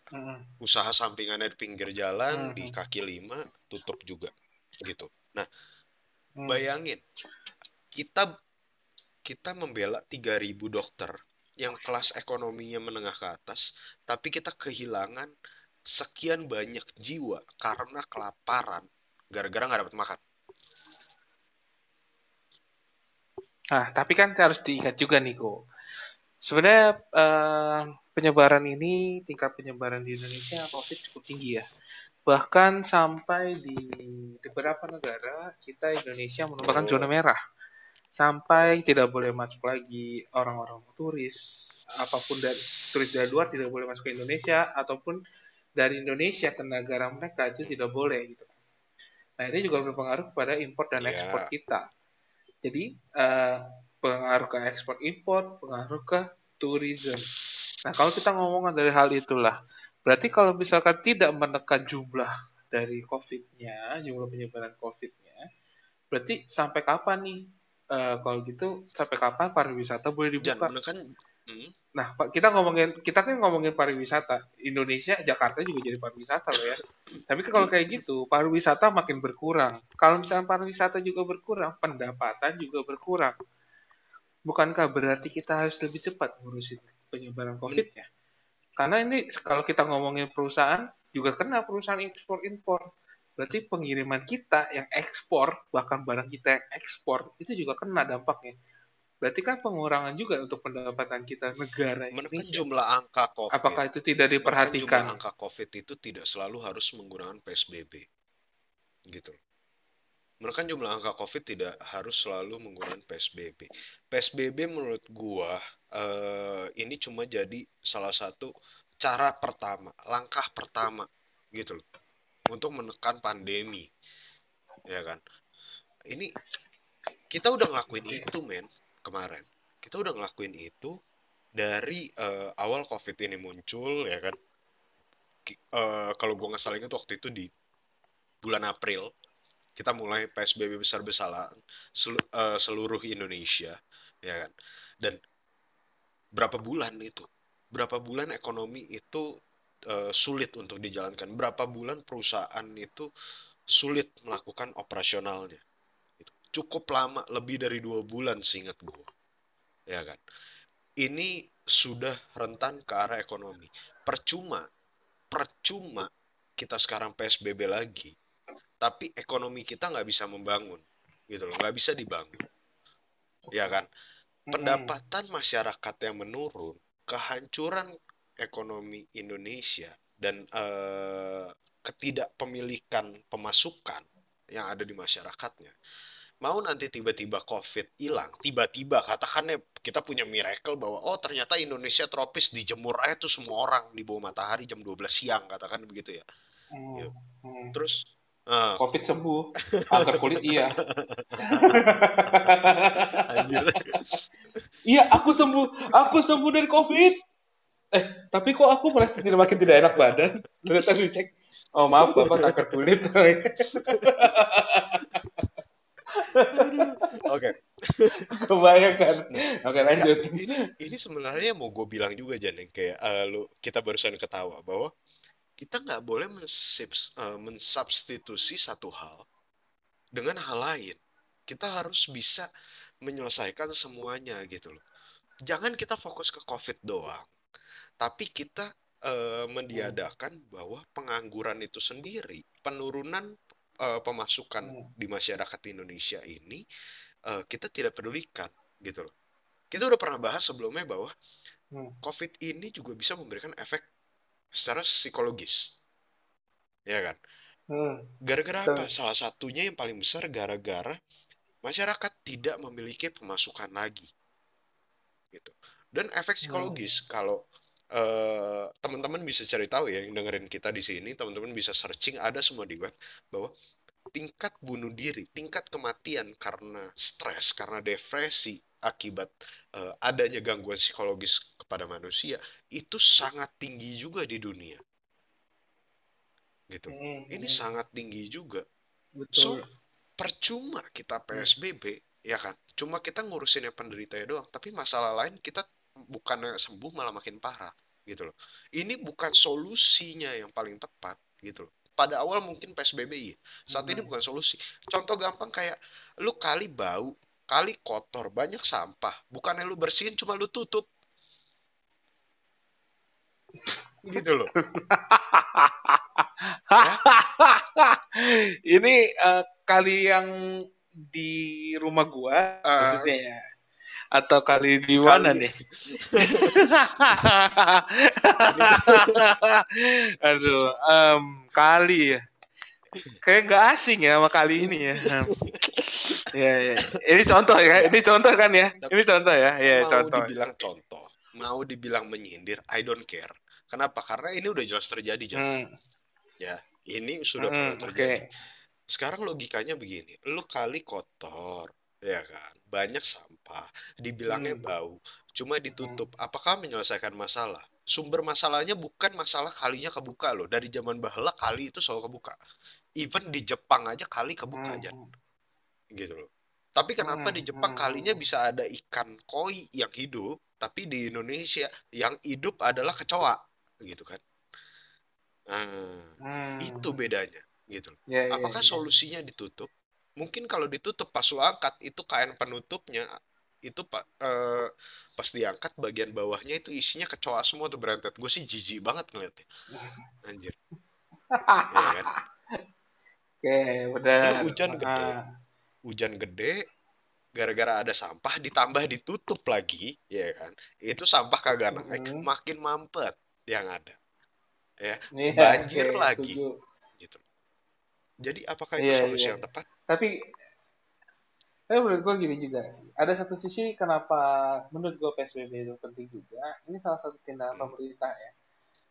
[SPEAKER 1] Usaha sampingannya di pinggir jalan di kaki lima tutup juga gitu. Nah
[SPEAKER 2] Hmm.
[SPEAKER 1] bayangin kita kita membela 3000 dokter yang kelas ekonominya menengah ke atas tapi kita kehilangan sekian banyak jiwa karena kelaparan gara-gara nggak dapat makan.
[SPEAKER 2] Nah, tapi kan harus diingat juga nih, Ko. Sebenarnya eh, penyebaran ini, tingkat penyebaran di Indonesia COVID cukup tinggi ya. Bahkan sampai di, beberapa negara, kita Indonesia merupakan zona merah. Sampai tidak boleh masuk lagi orang-orang turis, apa pun dari turis dari luar tidak boleh masuk ke Indonesia, ataupun dari Indonesia ke negara mereka itu tidak boleh gitu. Nah, ini juga berpengaruh kepada impor dan
[SPEAKER 1] Iya.
[SPEAKER 2] ekspor kita. Jadi eh, pengaruh ke ekspor impor, pengaruh ke tourism. Nah, kalau kita ngomong dari hal itulah, berarti kalau misalkan tidak menekan jumlah dari COVID-nya, jumlah penyebaran COVID-nya, berarti sampai kapan nih? Uh, kalau gitu sampai kapan pariwisata boleh dibuka?
[SPEAKER 1] Jangan menekan. Hmm.
[SPEAKER 2] Nah, Pak, kita ngomongin kita kan ngomongin pariwisata. Indonesia, Jakarta juga jadi pariwisata loh ya. Tapi kalau kayak gitu, pariwisata makin berkurang. Kalau misalnya pariwisata juga berkurang, pendapatan juga berkurang. Bukankah berarti kita harus lebih cepat ngurusin penyebaran COVID ya? Karena ini kalau kita ngomongin perusahaan, juga kena perusahaan ekspor-impor. Berarti pengiriman kita yang ekspor, bahkan barang kita yang ekspor, itu juga kena dampaknya. Berarti kan pengurangan juga untuk pendapatan kita negara
[SPEAKER 1] Menekan jumlah angka COVID.
[SPEAKER 2] Apakah itu tidak diperhatikan?
[SPEAKER 1] jumlah angka COVID itu tidak selalu harus menggunakan PSBB. Gitu. Menekan jumlah angka COVID tidak harus selalu menggunakan PSBB. PSBB menurut gua uh, ini cuma jadi salah satu cara pertama, langkah pertama gitu loh untuk menekan pandemi. Ya kan? Ini kita udah ngelakuin itu, men kemarin kita udah ngelakuin itu dari uh, awal covid ini muncul ya kan uh, kalau gue nggak salah ingat waktu itu di bulan April kita mulai PSBB besar-besaran uh, seluruh Indonesia ya kan? Dan berapa bulan itu? Berapa bulan ekonomi itu uh, sulit untuk dijalankan? Berapa bulan perusahaan itu sulit melakukan operasionalnya? Cukup lama lebih dari dua bulan seingat gue ya kan? Ini sudah rentan ke arah ekonomi. Percuma percuma kita sekarang psbb lagi tapi ekonomi kita nggak bisa membangun gitu loh. Nggak bisa dibangun. Ya kan? Pendapatan masyarakat yang menurun kehancuran ekonomi Indonesia dan eh, ketidakpemilikan pemasukan yang ada di masyarakatnya. Mau nanti tiba-tiba COVID hilang, tiba-tiba katakannya kita punya miracle bahwa oh ternyata Indonesia tropis dijemur aja tuh semua orang di bawah matahari jam 12 siang katakan begitu ya. Hmm. Terus
[SPEAKER 2] uh, COVID sembuh, kanker kulit iya. iya, aku sembuh, aku sembuh dari COVID. Eh, tapi kok aku merasa tidak makin tidak enak badan? Ternyata dicek, oh maaf bapak kanker kulit.
[SPEAKER 1] Oke.
[SPEAKER 2] Kebayangkan. Oke lanjut.
[SPEAKER 1] Ya, ini, ini sebenarnya mau gue bilang juga Jan kayak uh, lu kita barusan ketawa bahwa kita nggak boleh mensubs, uh, mensubstitusi satu hal dengan hal lain. Kita harus bisa menyelesaikan semuanya gitu loh. Jangan kita fokus ke COVID doang, tapi kita uh, mendiadakan bahwa pengangguran itu sendiri, penurunan uh, pemasukan hmm. di masyarakat Indonesia ini uh, kita tidak pedulikan gitu loh. Kita udah pernah bahas sebelumnya bahwa hmm. COVID ini juga bisa memberikan efek secara psikologis, ya kan? Hmm. Gara-gara hmm. apa? Salah satunya yang paling besar gara-gara masyarakat tidak memiliki pemasukan lagi, gitu. Dan efek hmm. psikologis hmm. kalau Uh, teman-teman bisa cari tahu ya yang dengerin kita di sini teman-teman bisa searching ada semua di web bahwa tingkat bunuh diri tingkat kematian karena stres karena depresi akibat uh, adanya gangguan psikologis kepada manusia itu sangat tinggi juga di dunia gitu hmm, ini hmm. sangat tinggi juga Betul. so percuma kita PSBB hmm. ya kan cuma kita ngurusin yang penderita ya doang tapi masalah lain kita bukan sembuh malah makin parah gitu loh. Ini bukan solusinya yang paling tepat gitu loh. Pada awal mungkin PSBB iya. Saat hmm. ini bukan solusi. Contoh gampang kayak lu kali bau, kali kotor, banyak sampah. Bukannya lu bersihin cuma lu tutup. gitu loh.
[SPEAKER 2] Ini uh, kali yang di rumah gua uh, maksudnya ya atau kali di mana nih? Aduh, um, kali ya. Kayak nggak asing ya sama kali ini ya. ya, ya. Ini contoh ya. Ini contoh kan ya. Ini contoh ya. Ya,
[SPEAKER 1] mau
[SPEAKER 2] contoh.
[SPEAKER 1] dibilang contoh, mau dibilang menyindir, I don't care. Kenapa? Karena ini udah jelas terjadi, Hmm. Ya, ini sudah hmm, pernah terjadi. Okay. Sekarang logikanya begini, lu kali kotor, ya kan banyak sampah dibilangnya hmm. bau cuma ditutup. Apakah menyelesaikan masalah? Sumber masalahnya bukan masalah kalinya kebuka loh. Dari zaman bahla kali itu selalu kebuka. Even di Jepang aja kali kebuka aja. Gitu loh. Tapi kenapa di Jepang kalinya bisa ada ikan koi yang hidup, tapi di Indonesia yang hidup adalah kecoa, gitu kan? Nah, itu bedanya, gitu. loh.
[SPEAKER 2] Ya, ya,
[SPEAKER 1] Apakah
[SPEAKER 2] ya.
[SPEAKER 1] solusinya ditutup? Mungkin kalau ditutup pas lu angkat itu kain penutupnya itu pak eh, pas diangkat bagian bawahnya itu isinya kecoa semua tuh berentet. Gue sih jijik banget ngeliatnya. Anjir. Ya kan?
[SPEAKER 2] Oke,
[SPEAKER 1] Ini
[SPEAKER 2] benar.
[SPEAKER 1] hujan gede. Hujan gede gara-gara ada sampah ditambah ditutup lagi, ya kan? Itu sampah kagak naik,
[SPEAKER 2] mm-mm.
[SPEAKER 1] makin mampet yang ada. Ya,
[SPEAKER 2] oke,
[SPEAKER 1] banjir lagi
[SPEAKER 2] setuju.
[SPEAKER 1] gitu. Jadi apakah itu
[SPEAKER 2] Iya,
[SPEAKER 1] solusi
[SPEAKER 2] iya.
[SPEAKER 1] yang tepat?
[SPEAKER 2] Tapi, tapi menurut gue gini juga sih. Ada satu sisi kenapa menurut gue PSBB itu penting juga. Ini salah satu tindakan
[SPEAKER 1] Hmm.
[SPEAKER 2] pemerintah ya.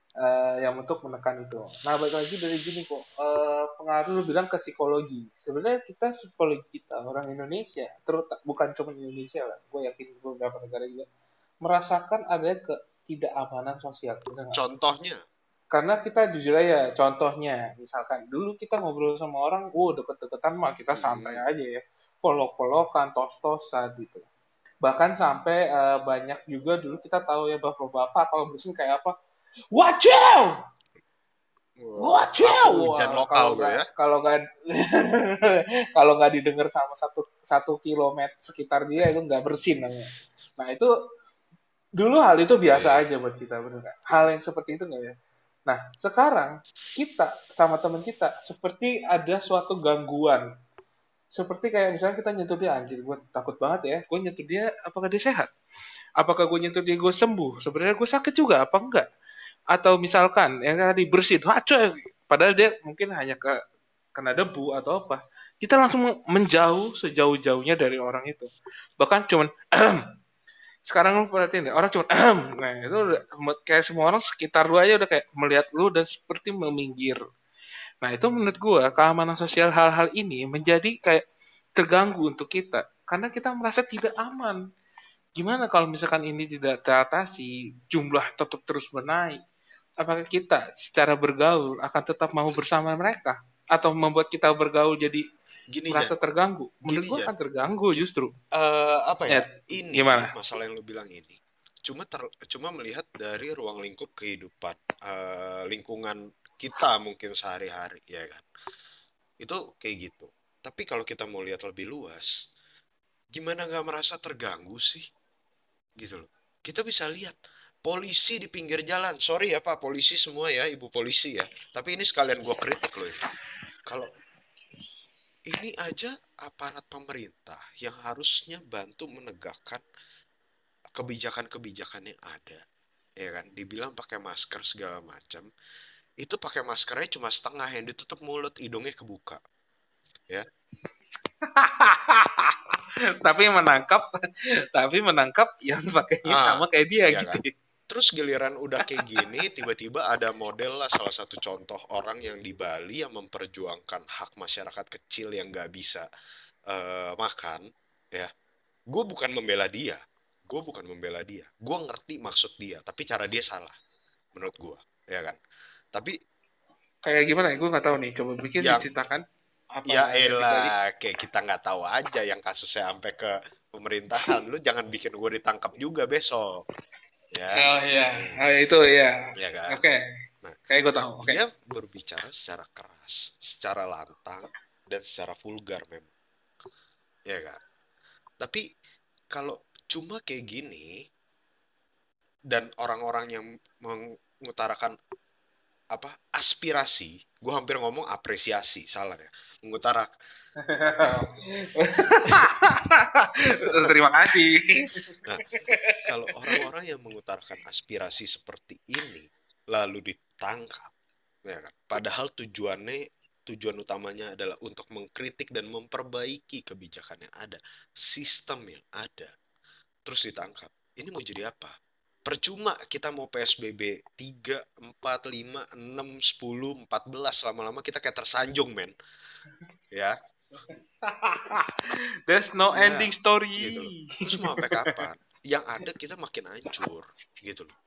[SPEAKER 2] eh, yang untuk menekan itu. Nah, balik lagi dari gini kok, eh, pengaruh lu bilang ke psikologi. Sebenarnya kita psikologi kita orang Indonesia, terus bukan cuma Indonesia lah, gue yakin beberapa negara juga merasakan ada ketidakamanan sosial.
[SPEAKER 1] Contohnya,
[SPEAKER 2] Karena kita jujur aja, contohnya misalkan dulu kita ngobrol sama orang, wow deket-deketan mah kita santai
[SPEAKER 1] Hmm.
[SPEAKER 2] aja ya, pelok-pelokan, tos-tosan gitu. Bahkan sampai eh, banyak juga dulu kita tahu ya bapak-bapak kalau bersin kayak apa, wacau,
[SPEAKER 1] wah,
[SPEAKER 2] wacau.
[SPEAKER 1] aku hujan lokal gue ya.
[SPEAKER 2] kalau nggak kalau nggak didengar sama satu satu kilometer sekitar dia itu nggak bersin namanya. Nah itu dulu hal itu biasa
[SPEAKER 1] Iya.
[SPEAKER 2] aja buat kita bener nggak? Hal yang seperti itu nggak ya? Nah sekarang kita sama teman kita seperti ada suatu gangguan. Seperti kayak misalnya kita nyentuh dia anjir gue takut banget ya. Gue nyentuh dia apakah dia sehat? Apakah gue nyentuh dia gue sembuh? Sebenarnya gue sakit juga apa enggak? Atau misalkan yang tadi bersin, coy, padahal dia mungkin hanya ke kena debu atau apa. Kita langsung menjauh sejauh-jauhnya dari orang itu. Bahkan cuman sekarang lu perhatiin deh, orang cuma nah itu udah kayak semua orang sekitar lu aja udah kayak melihat lu dan seperti meminggir. Nah itu menurut gua keamanan sosial hal-hal ini menjadi kayak terganggu untuk kita karena kita merasa tidak aman. Gimana kalau misalkan ini tidak teratasi, jumlah tetap terus menaik? Apakah kita secara bergaul akan tetap mau bersama mereka atau membuat kita bergaul jadi
[SPEAKER 1] Gini
[SPEAKER 2] merasa
[SPEAKER 1] Jan,
[SPEAKER 2] terganggu? Menurut
[SPEAKER 1] Gini,
[SPEAKER 2] gua
[SPEAKER 1] Jan.
[SPEAKER 2] akan terganggu justru.
[SPEAKER 1] Eh, apa ya?
[SPEAKER 2] Ya,
[SPEAKER 1] Ini
[SPEAKER 2] gimana?
[SPEAKER 1] masalah yang lu bilang ini. Cuma ter, cuma melihat dari ruang lingkup kehidupan, eh, lingkungan kita mungkin sehari-hari, ya kan? Itu kayak gitu. Tapi kalau kita mau lihat lebih luas, gimana nggak merasa terganggu sih? Gitu loh. Kita bisa lihat polisi di pinggir jalan. Sorry ya Pak, polisi semua ya, Ibu polisi ya. Tapi ini sekalian gua kritik loh ya. Kalau ini aja aparat pemerintah yang harusnya bantu menegakkan kebijakan-kebijakan yang ada ya kan? Dibilang pakai masker segala macam itu pakai maskernya cuma setengah yang ditutup mulut hidungnya kebuka ya.
[SPEAKER 2] Tapi menangkap tapi menangkap yang pakainya
[SPEAKER 1] Ah,
[SPEAKER 2] sama kayak dia
[SPEAKER 1] iya
[SPEAKER 2] gitu.
[SPEAKER 1] Terus giliran udah kayak gini tiba-tiba ada model lah salah satu contoh orang yang di Bali yang memperjuangkan hak masyarakat kecil yang nggak bisa eh, makan ya. Gue bukan membela dia gue bukan membela dia. Gue ngerti maksud dia tapi cara dia salah menurut gue ya kan? Tapi
[SPEAKER 2] Kayak gimana ya? Gue nggak tahu nih. Coba bikin
[SPEAKER 1] Yang-
[SPEAKER 2] diceritakan apa
[SPEAKER 1] ya elah kayak kita nggak tahu aja yang kasusnya sampai ke pemerintahan. Lu jangan bikin gue ditangkap juga besok ya
[SPEAKER 2] Oh iya, oh, itu ya.
[SPEAKER 1] ya kan
[SPEAKER 2] Oke.
[SPEAKER 1] Nah.
[SPEAKER 2] Kayak gue tahu. Oke.
[SPEAKER 1] dia berbicara secara keras, secara lantang, dan secara vulgar memang. Ya kan? Tapi kalau cuma kayak gini, dan orang-orang yang mengutarakan apa aspirasi, gue hampir ngomong apresiasi, salah ya, mengutarakan
[SPEAKER 2] Terima kasih.
[SPEAKER 1] kalau orang-orang yang mengutarakan aspirasi seperti ini lalu ditangkap ya kan? Padahal tujuannya tujuan utamanya adalah untuk mengkritik dan memperbaiki kebijakan yang ada sistem yang ada. Terus ditangkap. Ini mau jadi apa percuma kita mau PSBB 3, 4, 5, 6, 10, 14 lama-lama kita kayak tersanjung men. Ya.
[SPEAKER 2] There's no
[SPEAKER 1] Ya,
[SPEAKER 2] ending story.
[SPEAKER 1] gitu loh. terus mau sampai kapan? Yang ada kita makin hancur gitu loh.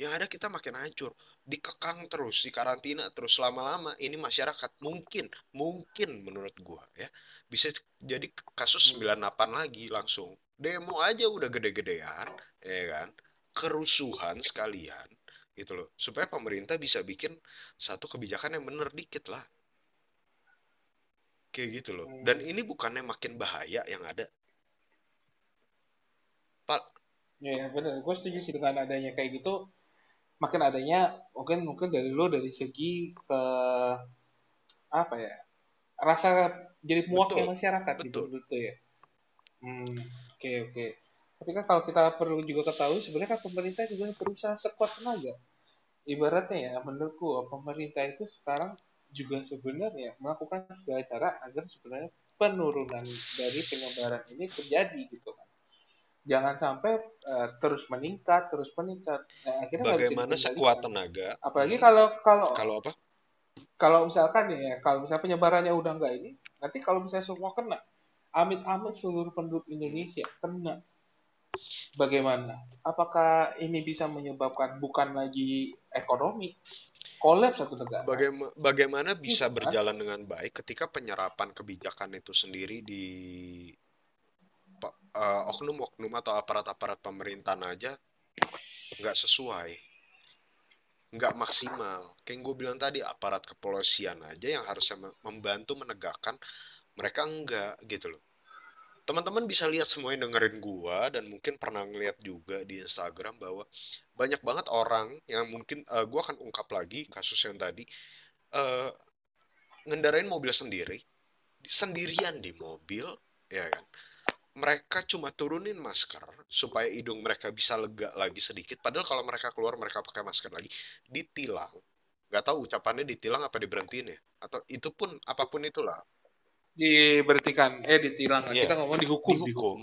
[SPEAKER 1] Yang ada kita makin hancur. Dikekang terus di karantina terus lama-lama ini masyarakat mungkin mungkin menurut gua ya bisa jadi kasus 98 lagi langsung. Demo aja udah gede-gedean ya kan kerusuhan sekalian gitu loh. Supaya pemerintah bisa bikin satu kebijakan yang bener dikit lah. Kayak gitu loh. Dan ini bukannya makin bahaya yang ada? Pak.
[SPEAKER 2] Ya benar. Gue setuju sih dengan adanya kayak gitu. Makin adanya mungkin mungkin dari lo dari segi ke apa ya rasa jadi muaknya masyarakat
[SPEAKER 1] betul.
[SPEAKER 2] gitu gitu ya. Hmm oke okay, oke. okay. Tapi kan kalau kita perlu juga ketahui sebenarnya kan pemerintah juga berusaha sekuat tenaga. Ibaratnya ya menurutku pemerintah itu sekarang juga sebenarnya melakukan segala cara agar sebenarnya penurunan dari penyebaran ini terjadi gitu kan. Jangan sampai uh, terus meningkat terus meningkat.
[SPEAKER 1] Nah, akhirnya bagaimana sekuat tenaga?
[SPEAKER 2] Apalagi kalau kalau
[SPEAKER 1] kalau apa?
[SPEAKER 2] kalau misalkan ya kalau misalnya penyebarannya udah enggak ini nanti kalau misalnya semua kena amit-amit seluruh penduduk Indonesia kena bagaimana? Apakah ini bisa menyebabkan bukan lagi ekonomi kolaps satu negara?
[SPEAKER 1] Bagaimana, bagaimana bisa berjalan dengan baik ketika penyerapan kebijakan itu sendiri di uh, oknum-oknum atau aparat-aparat pemerintahan aja nggak sesuai nggak maksimal. Kayak gue bilang tadi aparat kepolisian aja yang harusnya membantu menegakkan mereka enggak gitu loh teman-teman bisa lihat semuanya dengerin gua dan mungkin pernah ngeliat juga di Instagram bahwa banyak banget orang yang mungkin uh, gua akan ungkap lagi kasus yang tadi uh, ngendarain mobil sendiri sendirian di mobil ya kan mereka cuma turunin masker supaya hidung mereka bisa lega lagi sedikit. Padahal kalau mereka keluar mereka pakai masker lagi, ditilang. Gak tahu ucapannya ditilang apa diberhentiin ya? Atau itu pun apa pun itulah.
[SPEAKER 2] Diberhentikan, eh ditilang. Yeah. Kita ngomong dihukum.
[SPEAKER 1] Dihukum,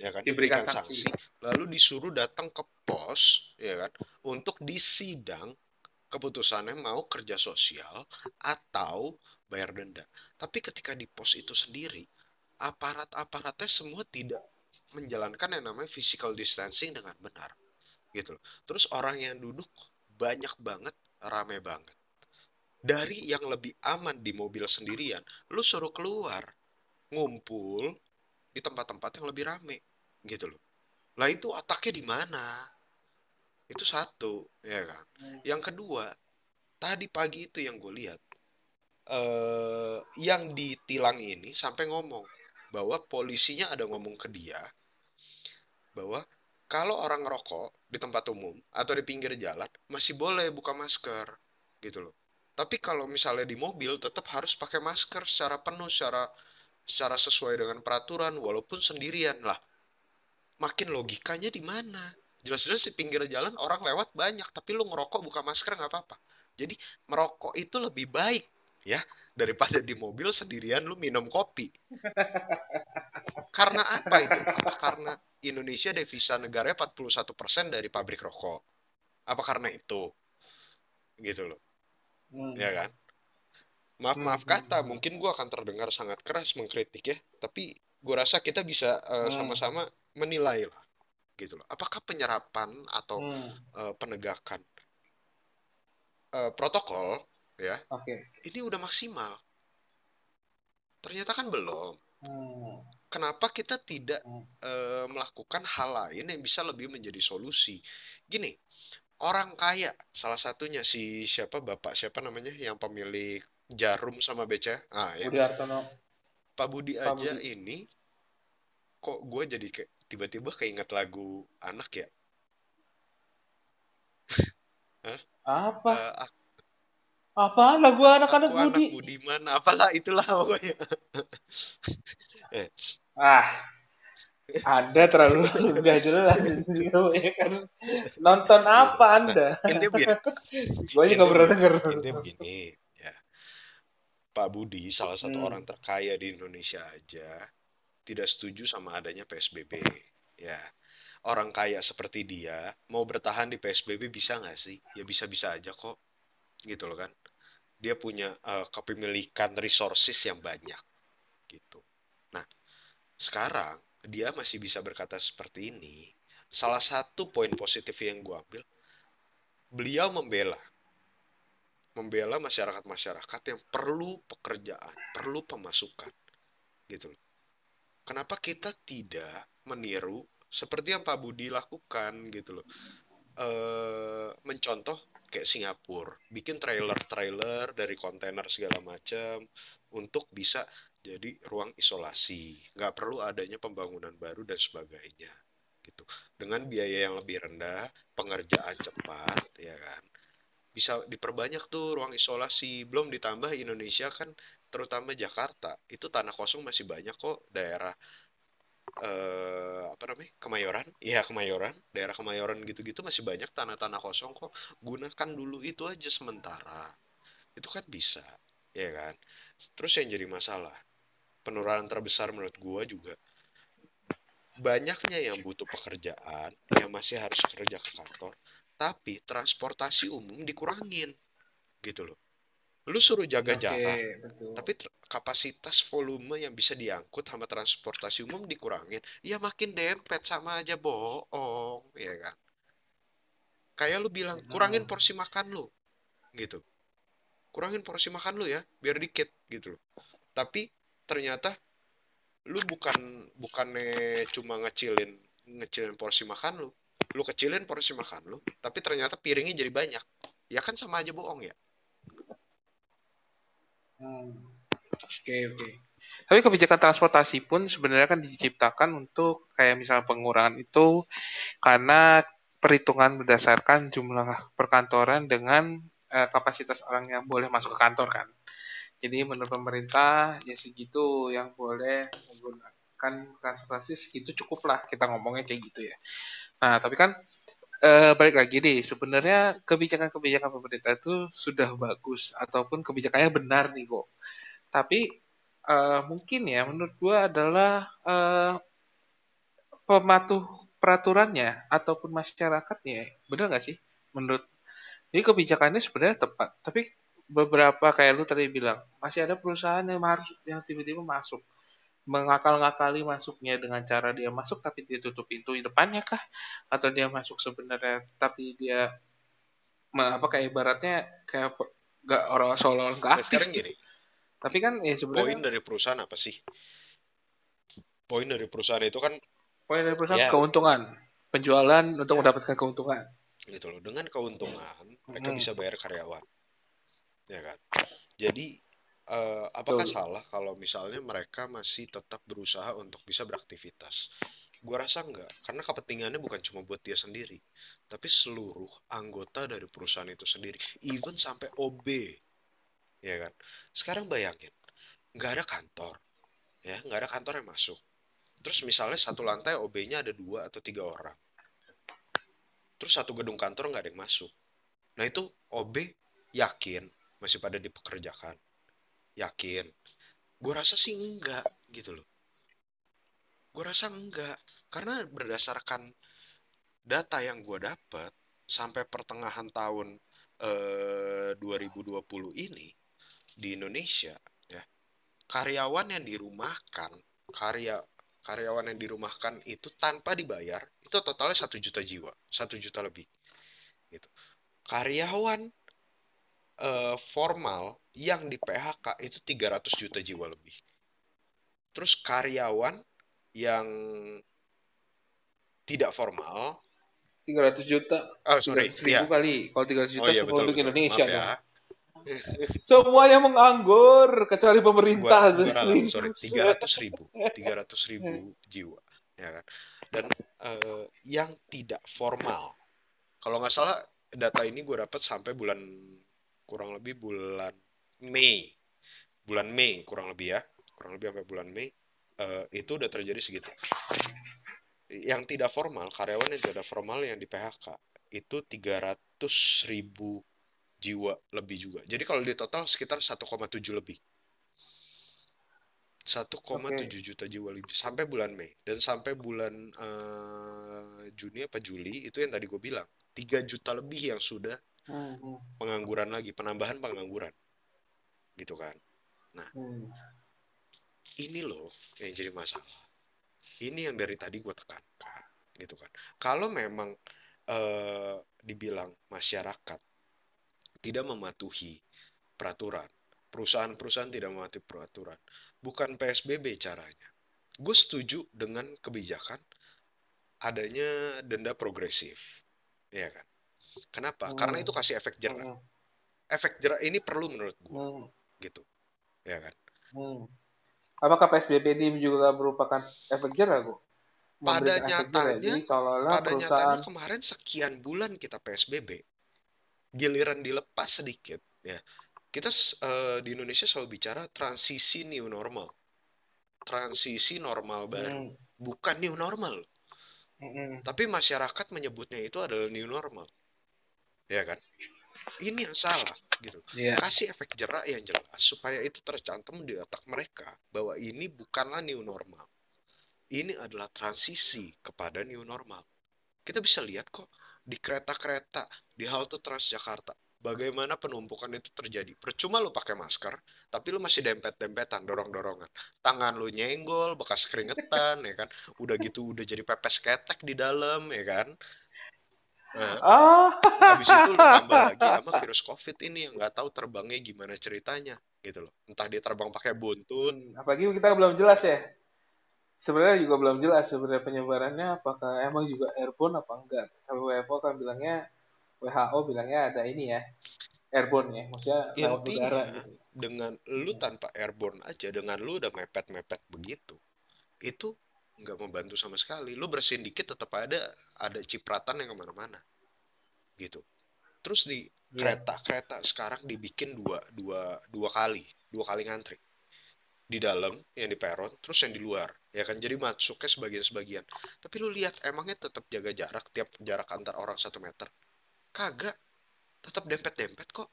[SPEAKER 1] ya kan? Diberikan, Diberikan sanksi. sanksi. Lalu disuruh datang ke pos, ya kan? Untuk disidang keputusannya mau kerja sosial atau bayar denda. Tapi ketika di pos itu sendiri, aparat-aparatnya semua tidak menjalankan yang namanya physical distancing dengan benar gitu loh. Terus orang yang duduk banyak banget, rame banget. Dari yang lebih aman di mobil sendirian, lu suruh keluar, ngumpul di tempat-tempat yang lebih rame gitu loh. Lah itu otaknya di mana? Itu satu, ya kan. Yang kedua, tadi pagi itu yang gue lihat, eh, yang ditilang ini sampai ngomong, bahwa polisinya ada ngomong ke dia bahwa kalau orang rokok di tempat umum atau di pinggir jalan masih boleh buka masker gitu loh. Tapi kalau misalnya di mobil tetap harus pakai masker secara penuh secara secara sesuai dengan peraturan walaupun sendirian lah. Makin logikanya di mana? Jelas-jelas di pinggir jalan orang lewat banyak tapi lu ngerokok buka masker nggak apa-apa. Jadi merokok itu lebih baik ya daripada di mobil sendirian lu minum kopi. Karena apa itu? Apa karena Indonesia devisa negaranya 41% dari pabrik rokok? Apa karena itu? Gitu loh. Hmm. Ya kan? Maaf maaf hmm. kata, mungkin gue akan terdengar sangat keras mengkritik ya, tapi gue rasa kita bisa uh, sama-sama menilai lah, gitu loh. Apakah penyerapan atau hmm. uh, penegakan uh, protokol ya.
[SPEAKER 2] Oke.
[SPEAKER 1] Okay. Ini udah maksimal. Ternyata kan belum.
[SPEAKER 2] Hmm.
[SPEAKER 1] Kenapa kita tidak hmm. e, melakukan hal lain yang bisa lebih menjadi solusi? Gini, orang kaya, salah satunya si siapa bapak siapa namanya yang pemilik Jarum sama BC, ah ya.
[SPEAKER 2] Budi Hartono.
[SPEAKER 1] Pak Budi Pak aja Budi. ini, kok gue jadi kayak tiba-tiba keinget lagu anak ya?
[SPEAKER 2] Hah? Apa? Uh, apa lagu anak-anak Budi?
[SPEAKER 1] Anak Budiman, apalah itulah pokoknya.
[SPEAKER 2] eh. Ah, anda terlalu gak jelas kan nonton apa anda?
[SPEAKER 1] Nah, intinya begini.
[SPEAKER 2] Gue juga pernah denger.
[SPEAKER 1] Intinya begini, ya. Pak Budi salah satu hmm. orang terkaya di Indonesia aja tidak setuju sama adanya PSBB. Ya, orang kaya seperti dia mau bertahan di PSBB bisa nggak sih? Ya bisa-bisa aja kok gitu loh kan dia punya uh, kepemilikan resources yang banyak gitu nah sekarang dia masih bisa berkata seperti ini salah satu poin positif yang gue ambil beliau membela membela masyarakat-masyarakat yang perlu pekerjaan, perlu pemasukan. Gitu loh. Kenapa kita tidak meniru seperti yang Pak Budi lakukan gitu loh. E, mencontoh kayak Singapura, bikin trailer-trailer dari kontainer segala macam untuk bisa jadi ruang isolasi. Nggak perlu adanya pembangunan baru dan sebagainya gitu. Dengan biaya yang lebih rendah, pengerjaan cepat, ya kan bisa diperbanyak tuh ruang isolasi. Belum ditambah Indonesia kan terutama Jakarta itu tanah kosong masih banyak kok daerah eh, apa namanya Kemayoran iya Kemayoran daerah Kemayoran gitu-gitu masih banyak tanah-tanah kosong kok gunakan dulu itu aja sementara itu kan bisa ya kan terus yang jadi masalah penurunan terbesar menurut gua juga banyaknya yang butuh pekerjaan yang masih harus kerja ke kantor tapi transportasi umum dikurangin gitu loh. Lu suruh jaga okay, jarak betul. tapi kapasitas volume yang bisa diangkut sama transportasi umum dikurangin ya makin dempet sama aja bohong ya kan? Kayak lu bilang kurangin porsi makan lu gitu. Kurangin porsi makan lu ya biar dikit gitu loh. Tapi ternyata lu bukan bukannya cuma ngecilin ngecilin porsi makan lu lu kecilin porsi makan lu tapi ternyata piringnya jadi banyak ya kan sama aja bohong ya
[SPEAKER 2] hmm. oke oke tapi kebijakan transportasi pun sebenarnya kan diciptakan untuk kayak misalnya pengurangan itu karena perhitungan berdasarkan jumlah perkantoran dengan uh, kapasitas orang yang boleh masuk ke kantor kan. Jadi menurut pemerintah ya segitu yang boleh menggunakan transportasi segitu cukup lah kita ngomongnya kayak gitu ya. Nah, tapi kan uh, balik lagi nih, sebenarnya kebijakan-kebijakan pemerintah itu sudah bagus ataupun kebijakannya benar nih kok. Tapi uh, mungkin ya menurut gua adalah uh, pematuh peraturannya ataupun masyarakatnya, benar nggak sih? Menurut ini kebijakannya sebenarnya tepat, tapi beberapa kayak lu tadi bilang masih ada perusahaan yang harus yang tiba-tiba masuk. Mengakal-ngakali masuknya dengan cara dia masuk tapi dia tutup pintu di depannya kah? Atau dia masuk sebenarnya tapi dia apa kayak ibaratnya kayak gak orang solo nggak aktif
[SPEAKER 1] sekarang gini.
[SPEAKER 2] tapi kan ya sebenarnya
[SPEAKER 1] poin dari perusahaan apa sih? Poin dari perusahaan itu kan
[SPEAKER 2] poin dari perusahaan ya, keuntungan. Penjualan untuk ya, mendapatkan keuntungan.
[SPEAKER 1] Gitu loh. Dengan keuntungan mereka hmm. bisa bayar karyawan ya kan jadi uh, apakah Betul. salah kalau misalnya mereka masih tetap berusaha untuk bisa beraktivitas? Gue rasa enggak, karena kepentingannya bukan cuma buat dia sendiri, tapi seluruh anggota dari perusahaan itu sendiri, even sampai OB, ya kan? Sekarang bayangin, nggak ada kantor, ya nggak ada kantor yang masuk. Terus misalnya satu lantai OB-nya ada dua atau tiga orang, terus satu gedung kantor nggak ada yang masuk. Nah itu OB yakin masih pada dipekerjakan. Yakin? Gue rasa sih enggak gitu loh. Gue rasa enggak. Karena berdasarkan data yang gue dapat sampai pertengahan tahun eh, 2020 ini di Indonesia ya karyawan yang dirumahkan karya karyawan yang dirumahkan itu tanpa dibayar itu totalnya satu juta jiwa satu juta lebih gitu. Karyawan uh, formal yang di PHK itu 300 juta jiwa lebih. Terus karyawan yang tidak formal
[SPEAKER 2] 300 juta.
[SPEAKER 1] Oh, sorry.
[SPEAKER 2] 300 ribu ya. kali. Kalau 300 juta oh, iya,
[SPEAKER 1] betul,
[SPEAKER 2] betul. Indonesia. Maaf ya. Semua yang menganggur kecuali pemerintah.
[SPEAKER 1] Gua, gua sorry, 300 ribu, 300 ribu jiwa, ya kan. Dan uh, yang tidak formal, kalau nggak salah data ini gue dapat sampai bulan kurang lebih bulan Mei. Bulan Mei kurang lebih ya. Kurang lebih sampai bulan Mei uh, itu udah terjadi segitu. Yang tidak formal karyawan yang tidak formal yang di PHK itu 300 ribu jiwa lebih juga. Jadi kalau di total sekitar 1,7 lebih. 1,7 okay. juta jiwa lebih sampai bulan Mei. Dan sampai bulan uh, Juni apa Juli itu yang tadi gue bilang 3 juta lebih yang sudah hmm. pengangguran lagi penambahan pengangguran. Gitu kan. Nah hmm. ini loh yang jadi masalah. Ini yang dari tadi gue tekankan gitu kan. Kalau memang eh, dibilang masyarakat tidak mematuhi peraturan perusahaan-perusahaan tidak mematuhi peraturan bukan PSBB caranya. Gue setuju dengan kebijakan adanya denda progresif ya kan kenapa karena
[SPEAKER 2] Hmm.
[SPEAKER 1] itu kasih efek jerah
[SPEAKER 2] Hmm.
[SPEAKER 1] efek jerah ini perlu menurut gue
[SPEAKER 2] Hmm.
[SPEAKER 1] gitu ya kan
[SPEAKER 2] Hmm. Apakah PSBB ini juga merupakan efek jerah, Bu?
[SPEAKER 1] pada nyatanya pada
[SPEAKER 2] perusahaan
[SPEAKER 1] nyatanya kemarin sekian bulan kita PSBB giliran dilepas sedikit ya kita eh, di Indonesia selalu bicara transisi new normal transisi normal baru
[SPEAKER 2] Hmm.
[SPEAKER 1] bukan new normal
[SPEAKER 2] Hmm.
[SPEAKER 1] tapi masyarakat menyebutnya itu adalah new normal ya kan? Ini yang salah gitu.
[SPEAKER 2] Iya.
[SPEAKER 1] kasih efek jerak yang jelas supaya itu tercantum di otak mereka bahwa ini bukanlah new normal. Ini adalah transisi kepada new normal. Kita bisa lihat kok di kereta-kereta di halte Transjakarta bagaimana penumpukan itu terjadi. Percuma lu pakai masker tapi lu masih dempet-dempetan dorong-dorongan. Tangan lu nyenggol bekas keringetan ya kan? Udah gitu udah jadi pepes ketek di dalam ya kan nah,
[SPEAKER 2] Ah.
[SPEAKER 1] habis itu lu tambah lagi sama virus covid ini yang nggak tahu terbangnya gimana ceritanya gitu loh entah dia terbang pakai buntut
[SPEAKER 2] Hmm, Apalagi kita belum jelas ya. Sebenarnya juga belum jelas sebenarnya penyebarannya apakah emang juga airborne apa enggak. Kalau WHO kan bilangnya WHO bilangnya ada ini ya. Airborne ya, maksudnya lewat udara gitu.
[SPEAKER 1] dengan lu tanpa airborne aja dengan lu udah mepet-mepet begitu itu nggak membantu sama sekali. Lu bersihin dikit tetap ada ada cipratan yang ke mana-mana. Gitu. Terus di
[SPEAKER 2] Iya.
[SPEAKER 1] kereta kereta sekarang dibikin dua dua dua kali. Dua kali ngantri. Di dalam yang di peron terus yang di luar. Ya kan jadi masuknya sebagian sebagian tapi lu lihat emangnya tetap jaga jarak tiap jarak antar orang satu meter? Kagak. Tetap dempet dempet kok.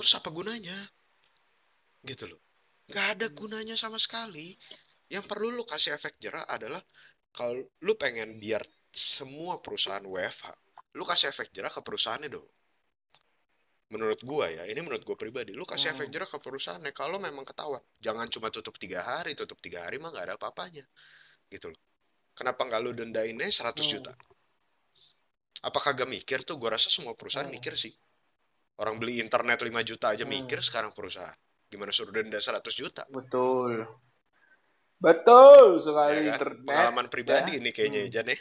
[SPEAKER 1] Terus apa gunanya? Gitu loh. Nggak ada gunanya sama sekali yang perlu lu kasih efek jerah adalah kalau lu pengen biar semua perusahaan WFH lu kasih efek jerah ke perusahaannya dong menurut gua ya ini menurut gua pribadi lu kasih
[SPEAKER 2] Hmm.
[SPEAKER 1] efek jerah ke perusahaannya kalau memang ketahuan jangan cuma tutup tiga hari tutup tiga hari mah nggak ada apa-apanya gitu loh kenapa nggak lu dendainnya 100
[SPEAKER 2] Hmm.
[SPEAKER 1] juta apa kagak mikir tuh gua rasa semua perusahaan
[SPEAKER 2] Hmm.
[SPEAKER 1] mikir sih orang beli internet 5 juta aja
[SPEAKER 2] Hmm.
[SPEAKER 1] mikir sekarang perusahaan gimana suruh denda 100 juta
[SPEAKER 2] Betul. Betul
[SPEAKER 1] ya
[SPEAKER 2] sekali
[SPEAKER 1] kan?
[SPEAKER 2] internet.
[SPEAKER 1] Pengalaman pribadi
[SPEAKER 2] ya.
[SPEAKER 1] ini kayaknya
[SPEAKER 2] Hmm.
[SPEAKER 1] Jan ya.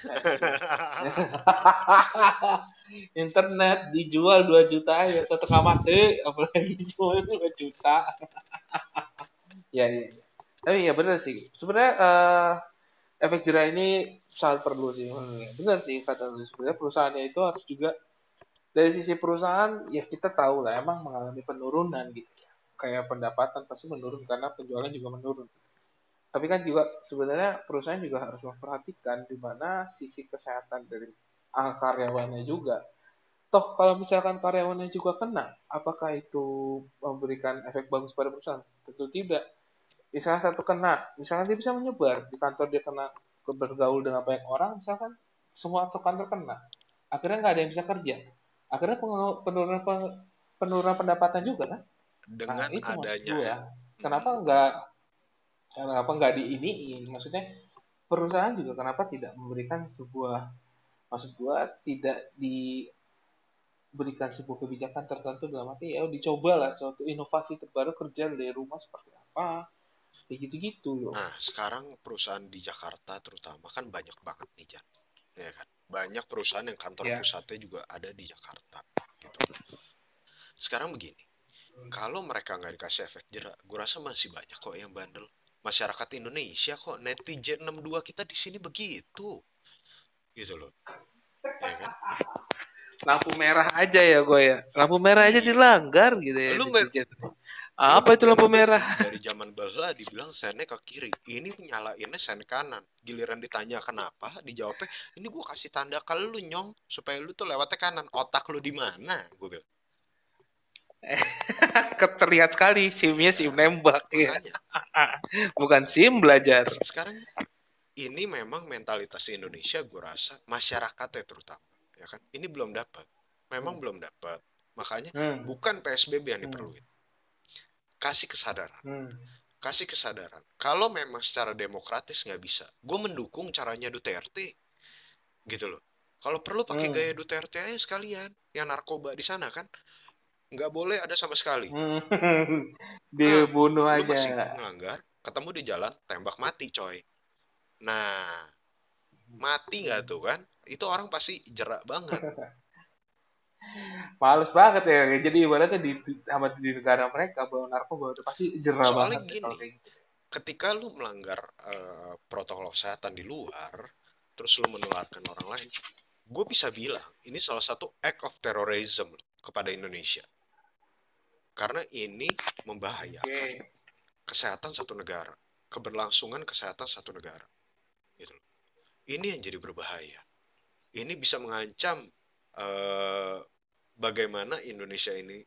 [SPEAKER 2] internet dijual 2 juta ya setengah mati apalagi jual 2 juta ya, ya ya. tapi ya benar sih sebenarnya eh, efek jerah ini sangat perlu sih Hmm, benar sih kata lu sebenarnya perusahaannya itu harus juga dari sisi perusahaan ya kita tahu lah emang mengalami penurunan gitu ya kayak pendapatan pasti menurun karena penjualan juga menurun tapi kan juga sebenarnya perusahaan juga harus memperhatikan di mana sisi kesehatan dari ah, karyawannya juga. Toh kalau misalkan karyawannya juga kena, apakah itu memberikan efek bagus pada perusahaan? Tentu tidak. Misalnya satu kena, misalkan dia bisa menyebar di kantor dia kena bergaul dengan banyak orang, misalkan semua satu kantor kena, akhirnya nggak ada yang bisa kerja. Akhirnya penurunan penurunan pendapatan juga kan?
[SPEAKER 1] Dengan
[SPEAKER 2] Nah, itu
[SPEAKER 1] adanya
[SPEAKER 2] gua. Kenapa nggak kenapa nggak diiniin? Maksudnya perusahaan juga kenapa tidak memberikan sebuah maksud gua tidak diberikan sebuah kebijakan tertentu dalam arti ya dicoba lah suatu inovasi terbaru kerja dari rumah seperti apa kayak gitu-gitu loh.
[SPEAKER 1] Nah, sekarang perusahaan di Jakarta terutama kan banyak banget nih Jan. Ya kan? Banyak perusahaan yang kantor
[SPEAKER 2] Ya.
[SPEAKER 1] pusatnya juga ada di Jakarta gitu. Sekarang begini, kalau mereka nggak dikasih efek jerak, gue rasa masih banyak kok yang bandel. Masyarakat Indonesia kok netizen 62 kita di sini begitu. Gitu loh. Ya kan?
[SPEAKER 2] Lampu merah aja ya gue ya. Lampu merah aja dilanggar gitu ya.
[SPEAKER 1] Lu
[SPEAKER 2] netizen. Apa itu lampu merah?
[SPEAKER 1] dari zaman bahla dibilang sennya ke kiri ini nyalainnya sen kanan giliran ditanya kenapa dijawabnya ini gua kasih tanda ke lu nyong supaya lu tuh lewatnya kanan otak lu di mana gue bilang
[SPEAKER 2] Terlihat sekali SIM-nya SIM nembak ya. Bukan SIM belajar.
[SPEAKER 1] sekarang ini memang mentalitas Indonesia gue rasa masyarakatnya terutama ya kan ini belum dapat memang
[SPEAKER 2] Hmm.
[SPEAKER 1] belum dapat makanya
[SPEAKER 2] Hmm.
[SPEAKER 1] bukan PSBB yang
[SPEAKER 2] Hmm.
[SPEAKER 1] diperluin kasih kesadaran
[SPEAKER 2] Hmm.
[SPEAKER 1] kasih kesadaran. Kalau memang secara demokratis nggak bisa, gue mendukung caranya Duterte. gitu loh kalau perlu pakai
[SPEAKER 2] Hmm.
[SPEAKER 1] gaya Duterte aja sekalian yang narkoba di sana kan nggak boleh ada sama sekali
[SPEAKER 2] Dibunuh
[SPEAKER 1] lu
[SPEAKER 2] aja.
[SPEAKER 1] masih melanggar ketemu di jalan tembak mati coy nah mati nggak tuh kan itu orang pasti jerak banget
[SPEAKER 2] Males banget ya. Jadi ibaratnya di, di sama di negara mereka bawa narkoba udah pasti jerah
[SPEAKER 1] soalnya
[SPEAKER 2] banget ya
[SPEAKER 1] gini
[SPEAKER 2] gitu.
[SPEAKER 1] ketika lu melanggar eh, protokol kesehatan di luar terus lu menularkan orang lain gue bisa bilang ini salah satu act of terrorism kepada Indonesia karena ini membahayakan
[SPEAKER 2] Oke.
[SPEAKER 1] kesehatan satu negara keberlangsungan kesehatan satu negara gitu loh. ini yang jadi berbahaya. Ini bisa mengancam eh, bagaimana Indonesia ini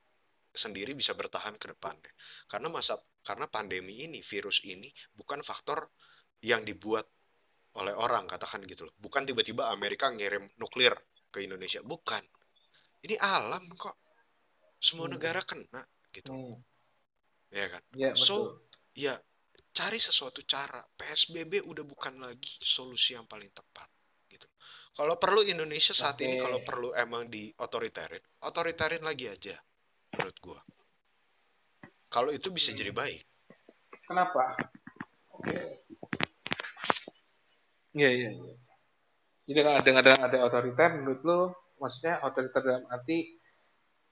[SPEAKER 1] sendiri bisa bertahan ke depannya. Karena masa karena pandemi ini virus ini bukan faktor yang dibuat oleh orang katakan gitu loh. Bukan tiba-tiba Amerika ngirim nuklir ke Indonesia. Bukan. Ini alam kok. Semua
[SPEAKER 2] Hmm.
[SPEAKER 1] negara kena gitu
[SPEAKER 2] Hmm.
[SPEAKER 1] ya kan
[SPEAKER 2] Ya, betul.
[SPEAKER 1] so ya cari sesuatu cara PSBB udah bukan lagi solusi yang paling tepat gitu kalau perlu Indonesia saat ini
[SPEAKER 2] Oke.
[SPEAKER 1] kalau perlu emang di otoriterin otoriterin lagi aja menurut gua kalau itu bisa jadi baik
[SPEAKER 2] Kenapa? Iya, iya, iya. Jadi dengan ada ada ada otoriter menurut lo maksudnya otoriter dalam arti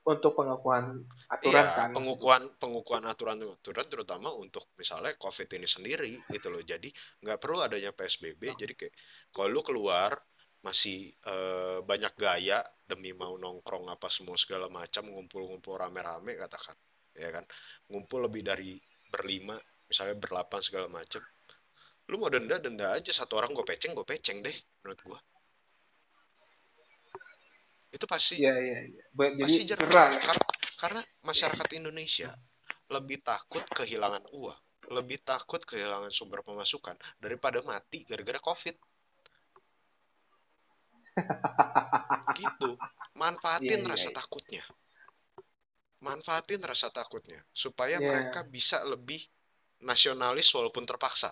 [SPEAKER 2] untuk pengakuan aturan
[SPEAKER 1] Iya,
[SPEAKER 2] kan
[SPEAKER 1] pengukuhan pengukuhan aturan-aturan terutama untuk misalnya COVID ini sendiri gitu loh. Jadi nggak perlu adanya PSBB. Jadi kayak kalau lu keluar masih eh, banyak gaya demi mau nongkrong apa semua segala macam ngumpul-ngumpul rame-rame katakan, ya kan? Ngumpul lebih dari berlima, misalnya berlapan segala macam. Lu mau denda denda aja satu orang gue peceng gue peceng deh menurut gua. Itu pasti
[SPEAKER 2] Iya, iya, iya. Ba- Jadi
[SPEAKER 1] pasti jerah
[SPEAKER 2] ya.
[SPEAKER 1] karena, karena masyarakat Indonesia lebih takut kehilangan uang lebih takut kehilangan sumber pemasukan daripada mati gara-gara covid gitu manfaatin
[SPEAKER 2] Iya, iya,
[SPEAKER 1] rasa
[SPEAKER 2] iya.
[SPEAKER 1] takutnya manfaatin rasa takutnya supaya
[SPEAKER 2] Iya.
[SPEAKER 1] mereka bisa lebih nasionalis walaupun terpaksa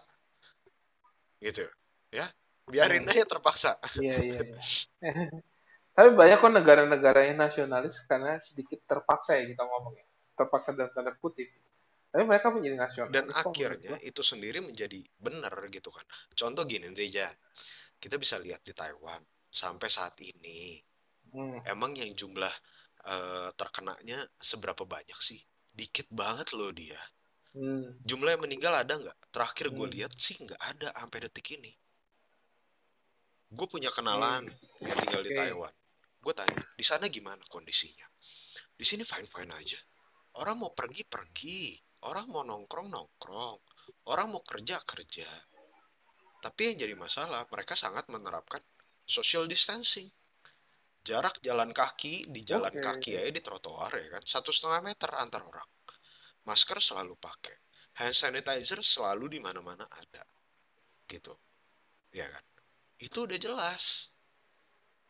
[SPEAKER 1] gitu ya biarin
[SPEAKER 2] Hmm.
[SPEAKER 1] aja terpaksa
[SPEAKER 2] Iya, iya, iya. Tapi banyak kok negara-negara yang nasionalis karena sedikit terpaksa ya kita ngomongnya. Terpaksa dalam tanda kutip. Tapi mereka menjadi nasionalis.
[SPEAKER 1] dan akhirnya itu sendiri menjadi benar gitu kan contoh gini Reja kita bisa lihat di Taiwan sampai saat ini
[SPEAKER 2] Hmm.
[SPEAKER 1] emang yang jumlah eh, terkenanya seberapa banyak sih dikit banget loh dia
[SPEAKER 2] Hmm.
[SPEAKER 1] jumlah yang meninggal ada nggak terakhir gue
[SPEAKER 2] Hmm.
[SPEAKER 1] lihat sih nggak ada sampai detik ini gue punya kenalan yang tinggal di
[SPEAKER 2] Hmm. Oke.
[SPEAKER 1] Taiwan gue tanya di sana gimana kondisinya? Di sini fine fine aja. Orang mau pergi pergi. Orang mau nongkrong nongkrong. Orang mau kerja kerja. Tapi yang jadi masalah mereka sangat menerapkan social distancing. Jarak jalan kaki di jalan
[SPEAKER 2] Oke.
[SPEAKER 1] kaki aja di trotoar ya kan? Satu setengah meter antar orang. Masker selalu pakai. Hand sanitizer selalu di mana-mana ada. Gitu. Ya kan? Itu udah jelas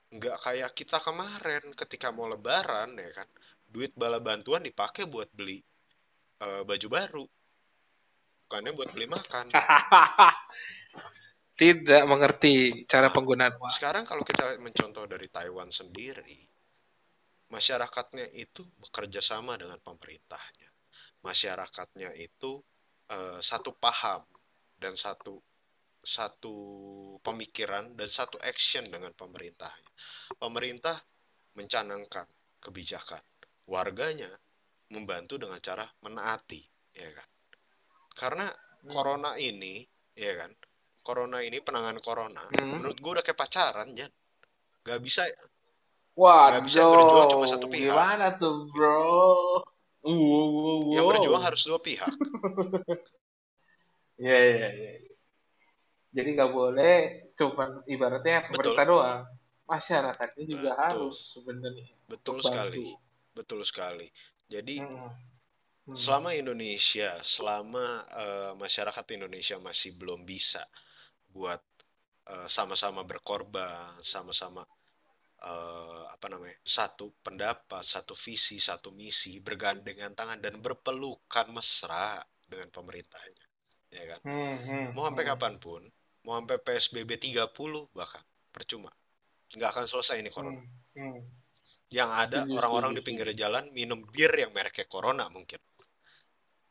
[SPEAKER 1] nggak kayak kita kemarin ketika mau lebaran ya kan duit bala bantuan dipakai buat beli eh, baju baru. Bukannya buat beli makan.
[SPEAKER 2] Tidak mengerti cara penggunaan uang.
[SPEAKER 1] sekarang kalau kita mencontoh dari Taiwan sendiri masyarakatnya itu bekerja sama dengan pemerintahnya. Masyarakatnya itu eh, satu paham dan satu satu pemikiran dan satu action dengan pemerintahnya pemerintah mencanangkan kebijakan warganya membantu dengan cara menaati ya kan karena corona ini ya kan corona ini penanganan corona
[SPEAKER 2] Hmm.
[SPEAKER 1] menurut gue udah kayak pacaran Jan gak bisa
[SPEAKER 2] Wah,
[SPEAKER 1] Nggak bisa berjuang cuma satu pihak.
[SPEAKER 2] Gimana tuh, bro? Uh, uh,
[SPEAKER 1] yang
[SPEAKER 2] wow.
[SPEAKER 1] berjuang harus dua pihak
[SPEAKER 2] Iya, iya, iya. Jadi nggak boleh cuman ibaratnya pemerintah doang. Masyarakatnya juga
[SPEAKER 1] Betul.
[SPEAKER 2] harus sebenarnya
[SPEAKER 1] betul
[SPEAKER 2] bantu.
[SPEAKER 1] sekali betul sekali jadi
[SPEAKER 2] Hmm. Hmm.
[SPEAKER 1] selama Indonesia selama eh, masyarakat Indonesia masih belum bisa buat eh, sama-sama berkorban sama-sama eh, apa namanya satu pendapat satu visi satu misi bergandengan tangan dan berpelukan mesra dengan pemerintahnya ya kan
[SPEAKER 2] Hmm, hmm,
[SPEAKER 1] mau sampai
[SPEAKER 2] hmm.
[SPEAKER 1] kapan pun mau sampai PSBB 30 bahkan percuma nggak akan selesai ini corona.
[SPEAKER 2] Hmm. Hmm.
[SPEAKER 1] Yang ada orang-orang di pinggir jalan minum bir yang mereknya corona mungkin.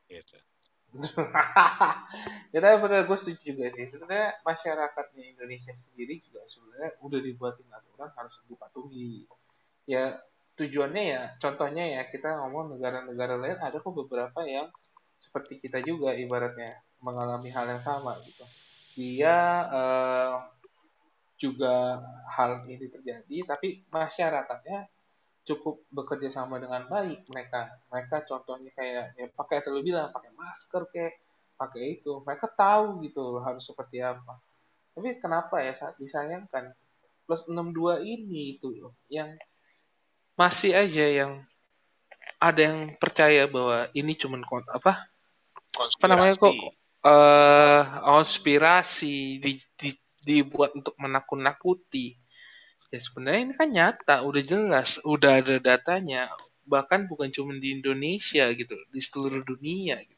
[SPEAKER 1] Gitu.
[SPEAKER 2] ya tapi benar gue setuju juga sih sebenarnya masyarakatnya Indonesia sendiri juga sebenarnya udah dibuatin aturan harus dipatuhi ya tujuannya ya contohnya ya kita ngomong negara-negara lain ada kok beberapa yang seperti kita juga ibaratnya mengalami hal yang sama gitu dia eh, juga hal ini terjadi tapi masyarakatnya cukup bekerja sama dengan baik mereka. Mereka contohnya kayak ya pakai terlalu bilang pakai masker kayak pakai itu. Mereka tahu gitu harus seperti apa. Tapi kenapa ya saat disayangkan? Plus 62 ini itu yang masih aja yang ada yang percaya bahwa ini cuman apa? Apa namanya kok eh konspirasi di, di, dibuat untuk menakut-nakuti. Ya sebenarnya ini kan nyata udah jelas udah ada datanya. Bahkan bukan cuma di Indonesia gitu di seluruh dunia gitu.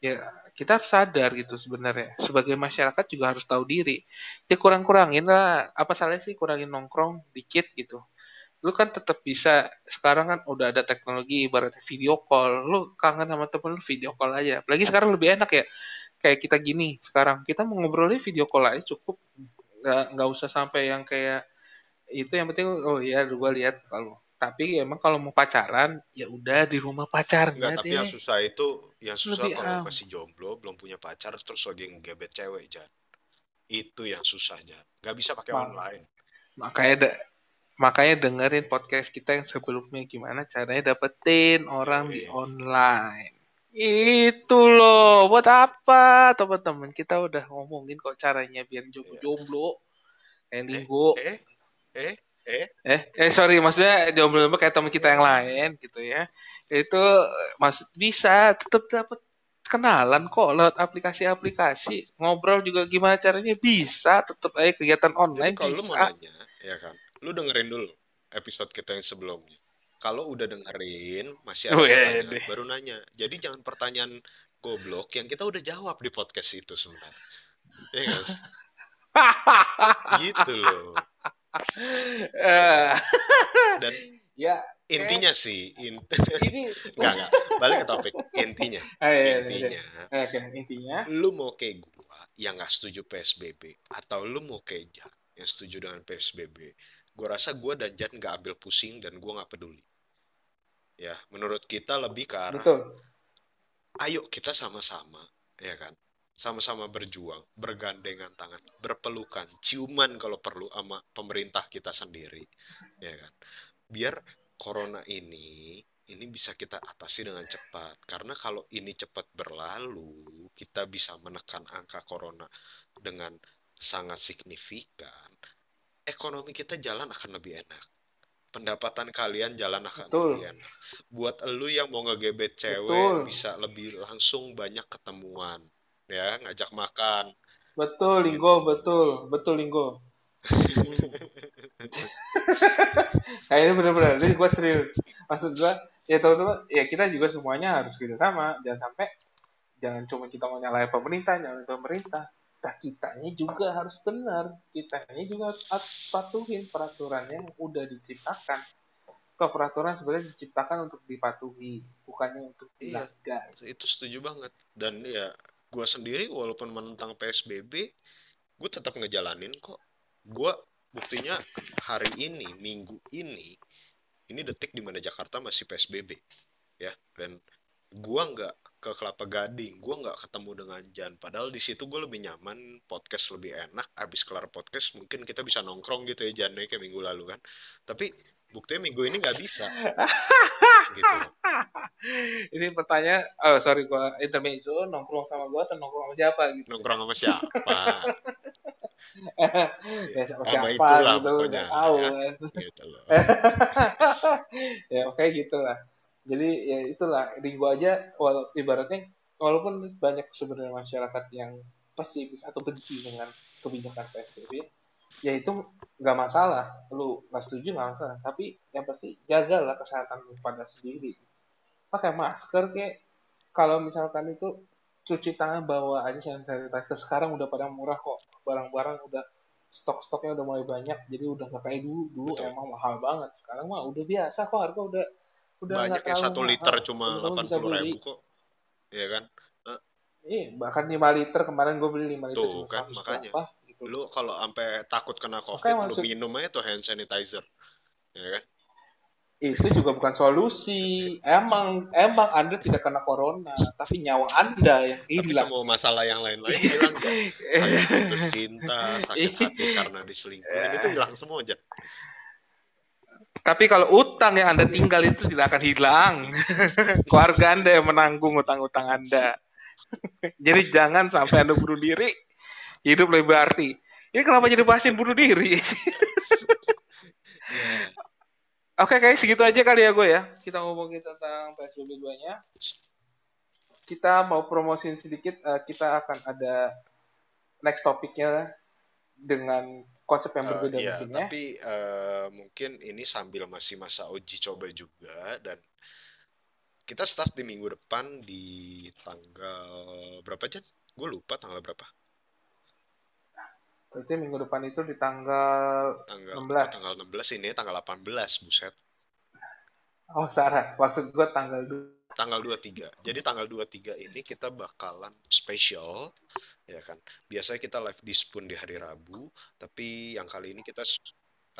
[SPEAKER 2] ya kita harus sadar gitu sebenarnya. Sebagai masyarakat juga harus tahu diri. Ya kurang-kurangin lah. Apa salahnya sih kurangin nongkrong dikit gitu lu kan tetap bisa sekarang kan udah ada teknologi ibaratnya video call. Lu kangen sama temen lu video call aja. Apalagi sekarang lebih enak ya kayak kita gini sekarang. Kita mau ngobrolnya video call aja cukup. Nggak nggak usah sampai yang kayak itu yang penting oh iya gue lihat kalau tapi emang kalau mau pacaran ya udah di rumah pacar
[SPEAKER 1] Enggak, tapi
[SPEAKER 2] deh.
[SPEAKER 1] yang susah itu yang susah
[SPEAKER 2] Lebih
[SPEAKER 1] kalau
[SPEAKER 2] am.
[SPEAKER 1] masih jomblo belum punya pacar terus lagi ngegebet cewek Jan. Itu yang susah Jan nggak bisa pakai online.
[SPEAKER 2] Makanya da- makanya dengerin podcast kita yang sebelumnya. Gimana caranya dapetin orang di
[SPEAKER 1] Iya.
[SPEAKER 2] online. Itu loh. Buat apa? Teman-teman kita udah ngomongin kok caranya biar jomblo-jomblo kayak linggo
[SPEAKER 1] eh eh eh
[SPEAKER 2] eh. Eh sorry. Maksudnya jomblo-jomblo kayak teman kita yang lain gitu ya. Itu eh, maksud bisa tetap dapat kenalan kok lewat aplikasi-aplikasi. Ngobrol juga gimana caranya bisa tetap aja kegiatan
[SPEAKER 1] jadi
[SPEAKER 2] online
[SPEAKER 1] kalau lu mau
[SPEAKER 2] bisa
[SPEAKER 1] nanya ya kan lu dengerin dulu episode kita yang sebelumnya. Kalau udah dengerin masih ada
[SPEAKER 2] Wih,
[SPEAKER 1] pertanyaan
[SPEAKER 2] deh.
[SPEAKER 1] baru nanya. Jadi jangan pertanyaan goblok yang kita udah jawab di podcast itu sebenarnya. Ya gitu loh.
[SPEAKER 2] Eh,
[SPEAKER 1] dan
[SPEAKER 2] ya
[SPEAKER 1] intinya sih in...
[SPEAKER 2] ini
[SPEAKER 1] nggak nggak. Balik ke topik. Intinya.
[SPEAKER 2] Ah, iya, iya, iya.
[SPEAKER 1] intinya.
[SPEAKER 2] intinya.
[SPEAKER 1] Lu mau kayak gua yang nggak setuju PSBB atau lu mau kayak Jan yang setuju dengan PSBB gua rasa gua dan Jan nggak ambil pusing dan gua nggak peduli. Ya menurut kita lebih ke arah
[SPEAKER 2] betul.
[SPEAKER 1] Ayo kita sama-sama ya kan? Sama-sama berjuang bergandengan tangan berpelukan ciuman kalau perlu sama pemerintah kita sendiri ya kan? Biar corona ini ini bisa kita atasi dengan cepat. Karena kalau ini cepat berlalu kita bisa menekan angka corona dengan sangat signifikan ekonomi kita jalan akan lebih enak. Pendapatan kalian jalan akan
[SPEAKER 2] Betul.
[SPEAKER 1] lebih enak. Buat elu yang mau ngegebet cewek
[SPEAKER 2] Betul.
[SPEAKER 1] bisa lebih langsung banyak ketemuan ya ngajak makan.
[SPEAKER 2] Betul linggo betul. Betul linggo. Kayak ini bener-bener ini gue serius. Maksud gue ya teman-teman ya kita juga semuanya harus kita sama jangan sampai jangan cuma kita mau nyalain pemerintah nyalain pemerintah kita kitanya juga harus benar. Kitanya juga harus at- patuhin peraturan yang udah diciptakan. Ke peraturan sebenarnya diciptakan untuk dipatuhi bukannya untuk
[SPEAKER 1] Iya.
[SPEAKER 2] dilanggar.
[SPEAKER 1] Itu setuju banget. Dan ya gue sendiri walaupun menentang PSBB gue tetap ngejalanin kok. Gue buktinya hari ini minggu ini ini detik di mana Jakarta masih PSBB ya. Dan gue nggak ke Kelapa Gading. Gue nggak ketemu dengan Jan. Padahal di situ gue lebih nyaman podcast lebih enak. Abis kelar podcast mungkin kita bisa nongkrong gitu ya Jan ya, kayak minggu lalu kan. Tapi buktinya minggu ini nggak bisa. Gitu.
[SPEAKER 2] Ini pertanyaan oh sorry gua intermezzo nongkrong sama gua atau nongkrong sama siapa gitu?
[SPEAKER 1] Nongkrong sama siapa?
[SPEAKER 2] Ya sama siapa
[SPEAKER 1] itulah
[SPEAKER 2] gitu
[SPEAKER 1] pokoknya,
[SPEAKER 2] tahu
[SPEAKER 1] ya.
[SPEAKER 2] kan.
[SPEAKER 1] gitu loh.
[SPEAKER 2] Ya oke gitulah jadi ya itulah gua aja walau ibaratnya walaupun banyak sebenarnya masyarakat yang pesimis atau benci dengan kebijakan PSBB ya itu nggak masalah. Lu nggak setuju nggak masalah. Tapi yang pasti jagalah kesehatan lu pada sendiri. Pakai masker kayak kalau misalkan itu cuci tangan bawa aja hand sanitizer. Sekarang udah pada murah kok. Barang-barang udah stok-stoknya udah mulai banyak. Jadi udah nggak kayak dulu. Dulu
[SPEAKER 1] Betul.
[SPEAKER 2] emang mahal banget. Sekarang mah udah biasa kok. Harga udah udah
[SPEAKER 1] banyak
[SPEAKER 2] terlalu
[SPEAKER 1] satu
[SPEAKER 2] mahal.
[SPEAKER 1] liter cuma delapan puluh ribu kok ya kan
[SPEAKER 2] Iya, bahkan 5 liter kemarin gue beli 5 liter
[SPEAKER 1] Tuh,
[SPEAKER 2] cuma
[SPEAKER 1] kan,
[SPEAKER 2] 100
[SPEAKER 1] makanya.
[SPEAKER 2] berapa gitu.
[SPEAKER 1] lu kalau sampai takut kena covid
[SPEAKER 2] Makanya
[SPEAKER 1] lu
[SPEAKER 2] maksud-
[SPEAKER 1] minum aja tuh hand sanitizer ya kan
[SPEAKER 2] Itu juga bukan solusi. Emang emang Anda tidak kena corona, tapi nyawa Anda yang
[SPEAKER 1] tapi
[SPEAKER 2] hilang.
[SPEAKER 1] semua masalah yang lain-lain hilang kan sakit cinta sakit hati karena diselingkuhin itu hilang semua aja
[SPEAKER 2] Tapi kalau utang yang Anda tinggal itu tidak akan hilang. Keluarga Anda yang menanggung utang-utang Anda. jadi jangan sampai Anda bunuh diri. Hidup lebih berarti. Ini kenapa jadi bahasin bunuh diri? Oke, kayak segitu aja kali ya gue ya. Kita ngomongin tentang PSBB 2-nya. Kita mau promosiin sedikit, eh, kita akan ada next topiknya dengan konsep yang
[SPEAKER 1] Eh,
[SPEAKER 2] berbeda
[SPEAKER 1] iya,
[SPEAKER 2] mungkin ya.
[SPEAKER 1] tapi eh, mungkin ini sambil masih masa uji coba juga dan kita start di minggu depan di tanggal berapa Jan? Gue lupa tanggal berapa.
[SPEAKER 2] Berarti minggu depan itu di tanggal
[SPEAKER 1] Tanggal
[SPEAKER 2] 16.
[SPEAKER 1] tanggal 16 ini tanggal 18 buset.
[SPEAKER 2] Oh, Sarah. Maksud gue tanggal 2.
[SPEAKER 1] Tanggal 23. Jadi tanggal 23 ini kita bakalan spesial ya kan. Biasanya kita live di Spoon di hari Rabu, tapi yang kali ini kita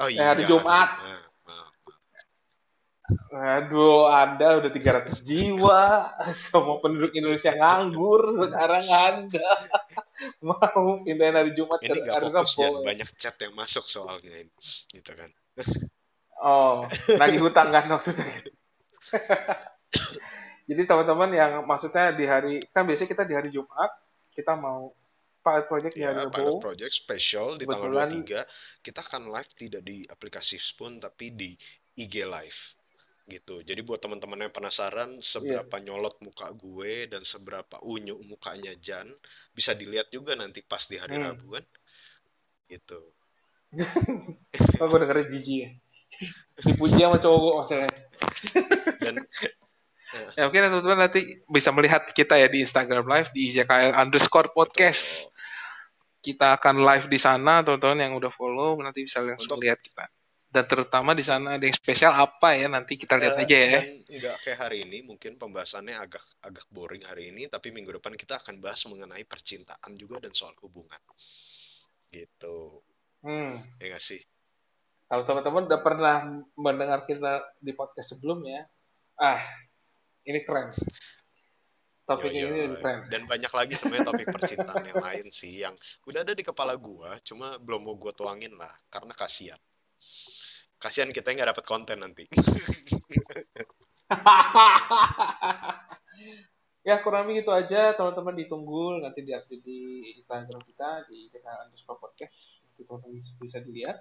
[SPEAKER 1] Oh iya,
[SPEAKER 2] hari Jumat.
[SPEAKER 1] Nah.
[SPEAKER 2] Aduh, Anda udah 300 jiwa. Semua penduduk Indonesia nganggur. Sekarang Anda mau pindahin hari Jumat ke
[SPEAKER 1] Ini
[SPEAKER 2] hari
[SPEAKER 1] fokus Jan,
[SPEAKER 2] Rabu.
[SPEAKER 1] banyak chat yang masuk soalnya ini. Gitu kan.
[SPEAKER 2] Oh, lagi hutang kan maksudnya. Jadi teman-teman yang maksudnya di hari kan biasanya kita di hari Jumat kita mau pilot project di
[SPEAKER 1] Ya,
[SPEAKER 2] hari
[SPEAKER 1] pilot
[SPEAKER 2] Rabu.
[SPEAKER 1] project special di tanggal
[SPEAKER 2] Kebetulan-
[SPEAKER 1] 23 kita akan live tidak di aplikasi Spoon tapi di IG Live gitu. Jadi buat teman-teman yang penasaran seberapa
[SPEAKER 2] Iya.
[SPEAKER 1] nyolot muka gue dan seberapa unyu mukanya Jan, bisa dilihat juga nanti pas di hari
[SPEAKER 2] Hmm.
[SPEAKER 1] Rabu kan. Gitu.
[SPEAKER 2] Oh, gue dengerin Gigi ya. Dipuji sama cowok gue maksudnya.
[SPEAKER 1] Dan
[SPEAKER 2] Ya mungkin teman-teman nanti bisa melihat kita ya di Instagram Live di IJKL underscore podcast. Kita akan live di sana teman-teman yang udah follow nanti bisa langsung
[SPEAKER 1] Untuk-
[SPEAKER 2] lihat kita. Dan terutama di sana ada yang spesial apa ya nanti kita lihat
[SPEAKER 1] Eh,
[SPEAKER 2] aja ya.
[SPEAKER 1] Dan nggak kayak hari ini, mungkin pembahasannya agak agak boring hari ini, tapi minggu depan kita akan bahas mengenai percintaan juga dan soal hubungan. Gitu.
[SPEAKER 2] Hmm.
[SPEAKER 1] Ya nggak sih?
[SPEAKER 2] Kalau teman-teman udah pernah mendengar kita di podcast sebelumnya, ah ini keren. Topiknya
[SPEAKER 1] Yo,
[SPEAKER 2] ini lebih keren.
[SPEAKER 1] Dan banyak lagi sebenarnya topik percintaan yang lain sih yang udah ada di kepala gua, cuma belum mau gua tuangin lah karena kasihan. Kasihan kita nggak dapat konten nanti.
[SPEAKER 2] ya kurang lebih gitu aja teman-teman ditunggu nanti diupdate di Instagram kita di JKL underscore podcast nanti teman-teman bisa, bisa dilihat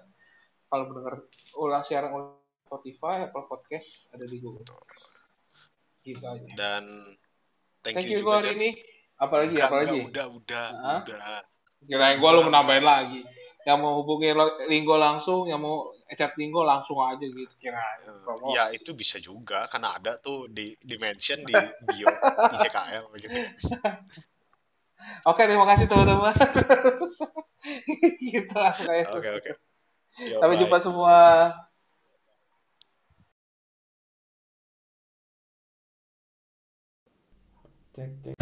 [SPEAKER 2] kalau mendengar ulang siaran ulang Spotify Apple Podcast ada di Google Podcast gitu aja
[SPEAKER 1] Dan thank,
[SPEAKER 2] thank
[SPEAKER 1] you
[SPEAKER 2] you gue
[SPEAKER 1] juga
[SPEAKER 2] hari ini apalagi
[SPEAKER 1] Enggak,
[SPEAKER 2] apalagi
[SPEAKER 1] udah, udah,
[SPEAKER 2] Hah?
[SPEAKER 1] udah.
[SPEAKER 2] kirain gue lu menambahin lagi yang mau hubungi lo- Linggo langsung yang mau chat Linggo langsung aja gitu kirain promosi.
[SPEAKER 1] Ya itu bisa juga karena ada tuh di di mention di bio IJKL gitu.
[SPEAKER 2] oke terima kasih teman-teman kita langsung aja
[SPEAKER 1] Oke oke.
[SPEAKER 2] Sampai
[SPEAKER 1] bye.
[SPEAKER 2] jumpa semua
[SPEAKER 3] cek cek